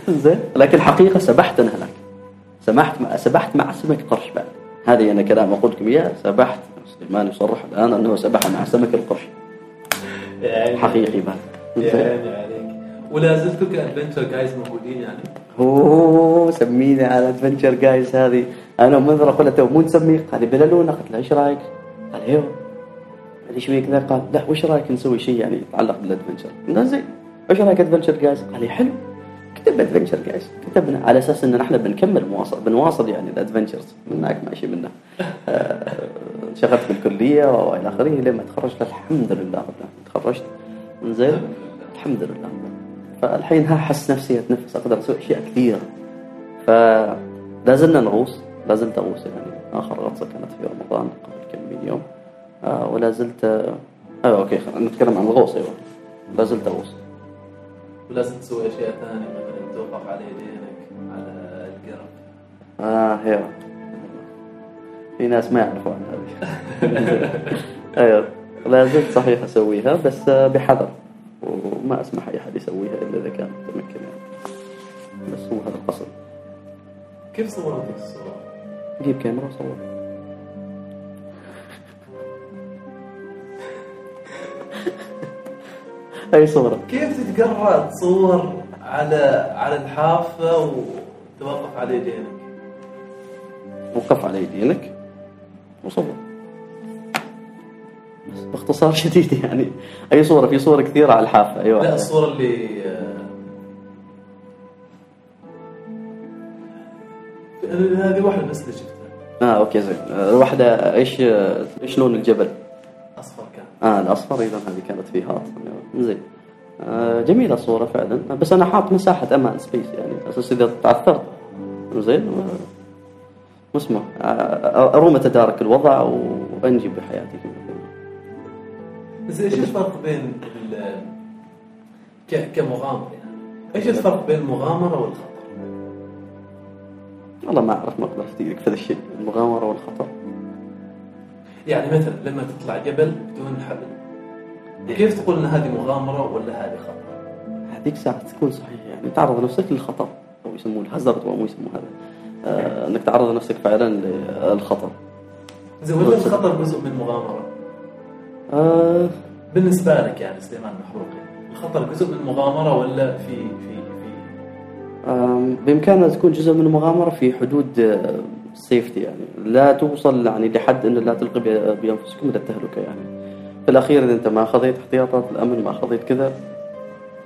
زين؟ لكن الحقيقة سبحت أنا هناك. سمحت مع سبحت مع سمك قرش بعد. هذه أنا كلام أقول لكم اياه سبحت سليمان يصرح الآن أنه سبح مع سمك القرش. يعني حقيقي بعد. يعني ولا زلتوا ك adventure guys موجودين يعني؟ أوه سميني على adventure guys هذه. أنا منظر أقول تو مو نسميه قال لي بلالونا قلت له إيش رأيك؟ قال إيوه. لي شوي كذا قال لا وش رأيك نسوي شيء يعني يتعلق بال adventure؟ قلنا زين. إيش رأيك adventure guys؟ قال لي حلو. كتب adventure guys كتبنا على أساس ان إحنا بنكمل مواصل بنواصل يعني ال adventures من هناك ماشي منه. آه، انشغلت في الكليه وإلى آخره. لما تخرجت الحمد لله رب العالمين. تخرجت. زين الحمد لله فالحين ها احس نفسي اتنفس أقدر أسوي أشياء كثيرة. فلا زلنا نغوص لا زلت أغوص يعني. آخر غطسه كانت في رمضان قبل كم من يوم. آه ولا زلت آه أيوه okay خلينا نتكلم عن الغوص أيوه. لا زلت أغوص. ولازم تسوي أشياء ثانية مثلا توقف على يدينك على القرب. آه هي. في ناس ما يعرفوا عن هذه. أيوه. لا زلت صحيح أسويها بس آه، بحذر. وما أسمح أي أحد يسويها إلا إذا كان متمكن يعني. بس هو هذا القصد. كيف صوروا ذيك الصورة؟ جيب كاميرا وصور. أي صورة؟ كيف تتقرأ تصور على على الحافة وتوقف على يدينك؟ وقف على يدينك وصور. باختصار شديد يعني. أي صورة؟ في صور كثيرة على الحافة. اي لا الصورة اللي آه، هذه واحدة بس اللي شفتها. آه أوكي زين. آه، واحدة إيش آه، إيش لون الجبل؟ أصفر كان. آه الأصفر. إذا هذه كانت في هات زين. آه جميلة الصورة فعلا. بس أنا حاط مساحة أمان space يعني. أساس إذا تعثرت. زين. واسمه آه، اروم اتدارك الوضع وانجي بحياتي. زين إيش الفرق بين ال- ك- كمغامرة يعني؟ إيش الفرق بين المغامرة والخطر؟ والله ما أعرف ما أقدر افتيك في هذا الشيء المغامرة والخطر يعني مثلا لما تطلع جبل بدون حبل كيف تقول إن هذه مغامرة ولا هذه خطر؟ هذيك ساعة تكون صحيح يعني تعرض نفسك للخطر أو يسموه الهزرد أو مو يسموه هذا آه إنك تعرض نفسك فعلا للخطر زين ولا الخطر جزء من المغامره؟ آه. بالنسبة لك يعني سليمان محروقي الخطر جزء من المغامرة ولا في في في بإمكانها تكون جزء من المغامرة في حدود السيفتي يعني. لا توصل يعني لحد أن لا تلقي بأنفسكم إلى التهلكة يعني. في الأخير إذا أنت ما أخذت احتياطات الأمن ما أخذت كذا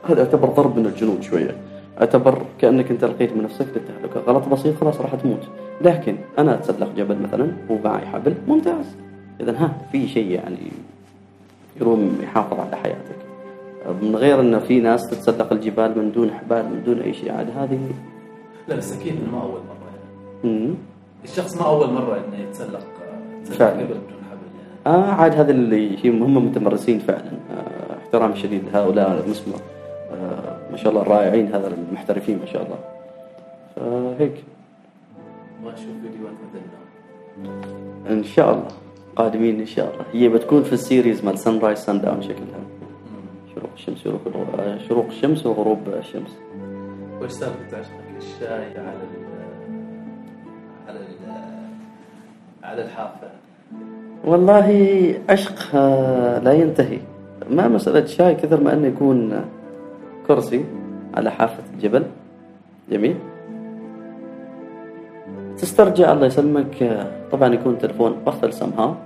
هذا يعتبر ضرب من الجنون شوية. يعتبر كأنك أنت لقيت من نفسك للتهلكة. غلط بسيط خلاص راح تموت. لكن أنا أتسلق جبل مثلا ومعي حبل ممتاز. إذا ها في شيء يعني يروم يحافظ على حياتك. من غير أن في ناس تتسلق الجبال من دون حبال من دون أي شيء عاد هذه لا بس أكيد إنه ما أول مرة يعني. الشخص ما أول مرة إنه يتسلق فعلا. بدون حبل يعني. آه عاد هذا اللي شيء هم متمرسين فعلا. آه احترام شديد لهؤلاء المسمى آه ما شاء الله الرائعين هذا المحترفين ما شاء الله. فهيك. ما أشوف فيديوهات مثلنا إن شاء الله. قادمين إن شاء الله. هي بتكون في ال series مال sunrise sundown شكلها شروق الشمس وغروب شروق الشمس وغروب الشمس. وش سالفة عشقك الشاي على ال على ال على الحافة. والله عشق آه، لا ينتهي. ما مسألة شاي كثر ما أنه يكون كرسي على حافة الجبل. جميل. تسترجع الله يسلمك. آه، طبعا يكون تلفون بطل سمها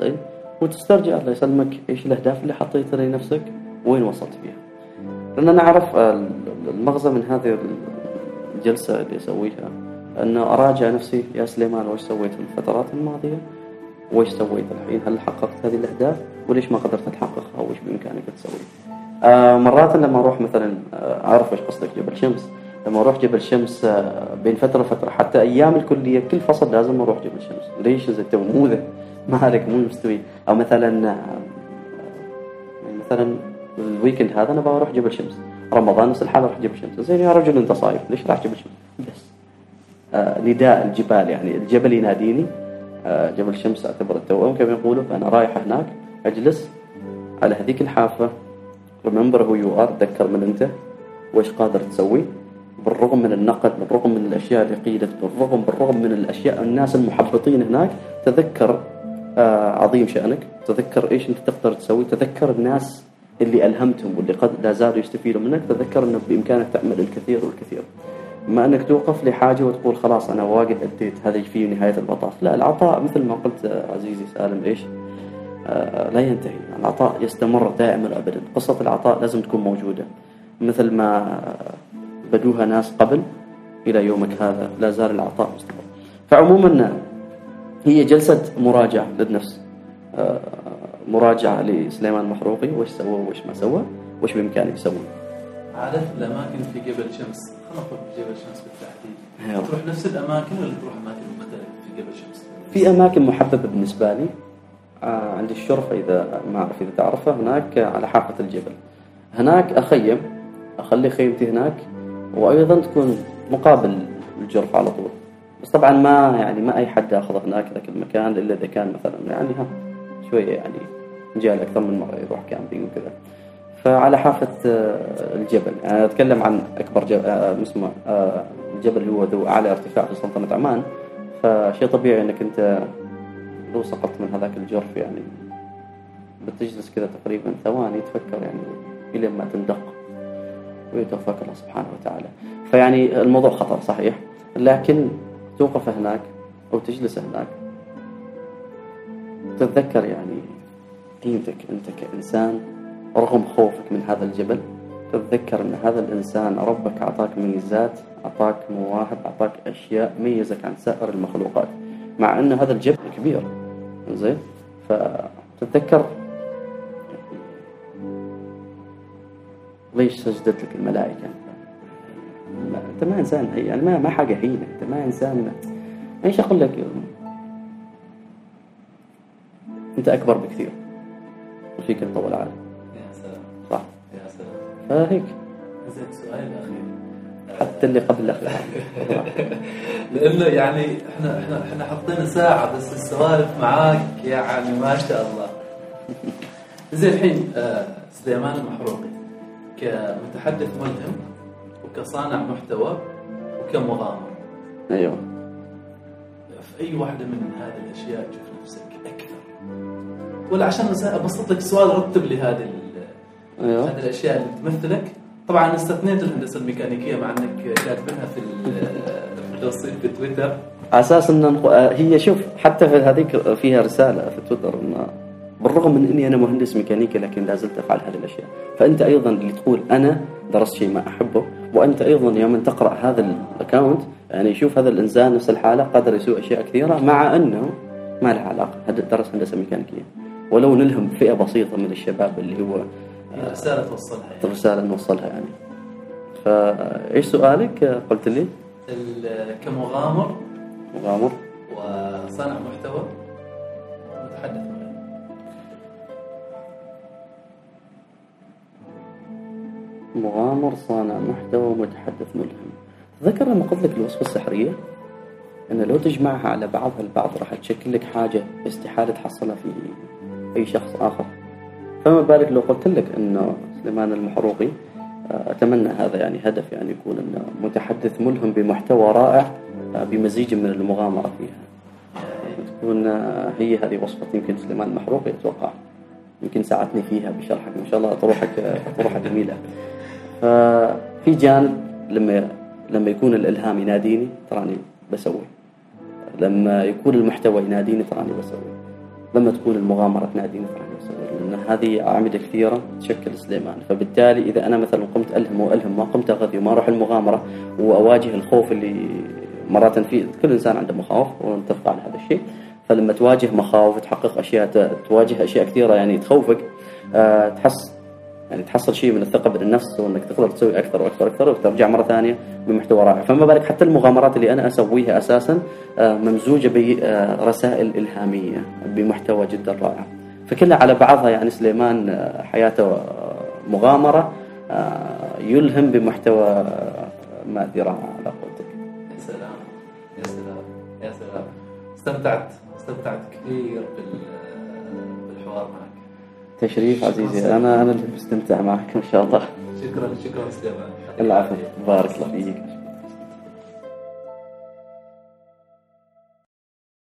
زين. وتسترجع الله يسلمك إيش الأهداف اللي حطيتها لنفسك وين وصلت فيها. لأن أنا أعرف المغزى من هذه الجلسة اللي أسويها انه أراجع نفسي يا سليمان وش سويت في الفترات الماضية؟ وش سويت الحين؟ هل حققت هذه الأهداف؟ وليش ما قدرت تحققها وش بإمكانك تسوي؟ آه مرات لما أروح مثلا آه، أعرف إيش قصدك جبل شمس. لما أروح جبل شمس آه، بين فترة وفترة حتى أيام الكلية كل فصل لازم أروح جبل شمس. ليش؟ زي تو عليك مو مستوي. أو مثلا مثلا ال weekend هذا أنا بروح جبل شمس. رمضان نفس الحال أروح جبل شمس. زين يا رجل أنت صايف ليش راح جبل شمس؟ بس. آه نداء الجبال يعني الجبل يناديني. آه جبل شمس أعتبر التوأم كما يقولوا فانا رايح هناك أجلس على هذيك الحافة. remember who you are تذكر من أنت. وإيش قادر تسوي؟ بالرغم من النقد بالرغم من الأشياء اللي قيلت بالرغم بالرغم من الأشياء الناس المحبطين هناك تذكر آه عظيم شأنك. تذكر إيش أنت تقدر تسوي. تذكر الناس اللي ألهمتهم واللي قد لا زالوا يستفيدوا منك. تذكر انه بإمكانك تعمل الكثير والكثير. ما أنك توقف لحاجة وتقول خلاص أنا واقف أديت هذا في نهاية المطاف لا العطاء مثل ما قلت عزيزي سالم إيش؟ آه لا ينتهي. العطاء يستمر دائما ابدا قصة العطاء لازم تكون موجودة. مثل ما بدوها ناس قبل إلى يومك هذا لا زال العطاء مستمر. فعموما هي جلسة مراجعة للنفس آه مراجعة لسليمان المحروقي وش سوى وش ما سوى وش بإمكانه يسوي عادة الأماكن في جبل شمس خلينا نقول في جبل شمس بالتحديد. تروح نفس الأماكن ولا تروح أماكن مختلفة في جبل شمس؟ في أماكن محببة بالنسبة لي. آه عندي الشرفة إذا ما أعرف إذا تعرفها هناك على حافة الجبل. هناك أخيم أخلي خيمتي هناك وأيضا تكون مقابل الجرف على طول. بس طبعا ما يعني ما أي حد يأخذ هناك ذاك المكان إلا إذا كان مثلا يعني ها شوية يعني جاء أكثر من مرة يروح كامبينج وكذا. فعلى حافة آه، الجبل. يعني أتكلم عن أكبر جبل آه، اسمه آه، الجبل هو ذو أعلى ارتفاع في سلطنة عمان. فشيء طبيعي أنك أنت لو سقطت من هذاك الجرف يعني بتجلس كذا تقريبا ثواني تفكر يعني إلى ما تندق ويتوفاك الله سبحانه وتعالى. فيعني الموضوع خطر صحيح. لكن توقف هناك أو تجلس هناك. تتذكر يعني قيمتك أنت كإنسان رغم خوفك من هذا الجبل تتذكر أن هذا الإنسان ربك أعطاك ميزات أعطاك مواهب أعطاك أشياء ميزك عن سائر المخلوقات مع أن هذا الجبل كبير. زين فتتذكر ليش سجدت لك الملائكة؟ أنت ما إنسان يعني ما ما حاجة هينة أنت ما إنسان إيش أقول لك أنت أكبر بكثير وفيك الطول العالي يا سلام. صح. يا سلام. فهيك. زين سؤال الأخير حتى اللي قبل الأخير لأنه يعني إحنا إحنا إحنا حطينا ساعة بس السوالف معاك يعني ما شاء الله. زين الحين آه، سليمان المحروقي كمتحدث ملهم وكصانع محتوى وكمغامر أيوه. في اي واحدة من هذه الأشياء تشوف نفسك أكثر. ولا عشان بس ابسط لك السؤال رتب لي هذه أيوه. هذه الأشياء اللي تمثلك. طبعا استثنيت الهندسة الميكانيكية مع إنك كاتبينها في ال- في التوصيل في تويتر. على أساس إن آه، هي شوف حتى في هذيك فيها رسالة في تويتر ان بالرغم من إني أنا مهندس ميكانيكي لكن لا زلت أفعل هذه الأشياء. فأنت أيضا اللي تقول أنا درست شيء ما أحبه وأنت أيضا يوم تقرأ هذا ال account يعني شوف هذا الإنسان نفس الحالة قادر يسوي أشياء كثيرة مع أنه ما له علاقة هد- درس هندسة ميكانيكية. ولو نلهم فئة بسيطة من الشباب اللي هو هي رسالة توصلها يعني. الرساله نوصلها يعني. فإيش سؤالك؟ قلت لي. كمغامر مغامر. وصانع محتوى متحدث مغامر صانع محتوى متحدث ملهم. تذكر لما قلت لك الوصفة السحرية؟ أن لو تجمعها على بعضها البعض راح تشكل لك حاجة استحالة تحصلها في أي شخص آخر. فما بالك لو قلت لك أنه سليمان المحروقي آه، أتمنى هذا يعني هدف يعني يكون أنه متحدث ملهم بمحتوى رائع آه، بمزيج من المغامرة فيها. تكون آه، هي هذه وصفة يمكن سليمان المحروقي أتوقع يمكن ساعدتني فيها بشرحك. ما شاء الله طروحك طروحك جميلة. ففي جانب لما لما يكون الإلهام يناديني تراني بسوي. لما يكون المحتوى يناديني تراني بسوي. لما تكون المغامرة تناديني تراني بسوي. لأن هذه أعمدة كثيرة تشكل سليمان فبالتالي إذا أنا مثلا قمت ألهم وألهم ما قمت أغذي وما أروح المغامرة وأواجه الخوف اللي مرات في كل إنسان عنده مخاوف ونتفق على هذا الشيء. فلما تواجه مخاوف تحقق أشياء ت- تواجه أشياء كثيرة يعني تخوفك آه، تحس يعني تحصل شيء من الثقة بالنفس وإنك تقدر تسوي أكثر وأكثر وأكثر وترجع مرة ثانية بمحتوى رائع. فما بالك حتى المغامرات اللي أنا أسويها أساسا آه، ممزوجة برسائل إلهامية بمحتوى جدا رائع. فكلها على بعضها يعني سليمان آه، حياته آه، مغامره يلهم بمحتوى مادي رائع على قولتك. يا سلام يا سلام يا سلام. استمتعت استمتعت كثير بالحوار معك. تشريف عزيزي أنا أنا اللي مستمتع معك إن شاء الله. شكرا شكرا سليمان. العفو بارك الله فيك.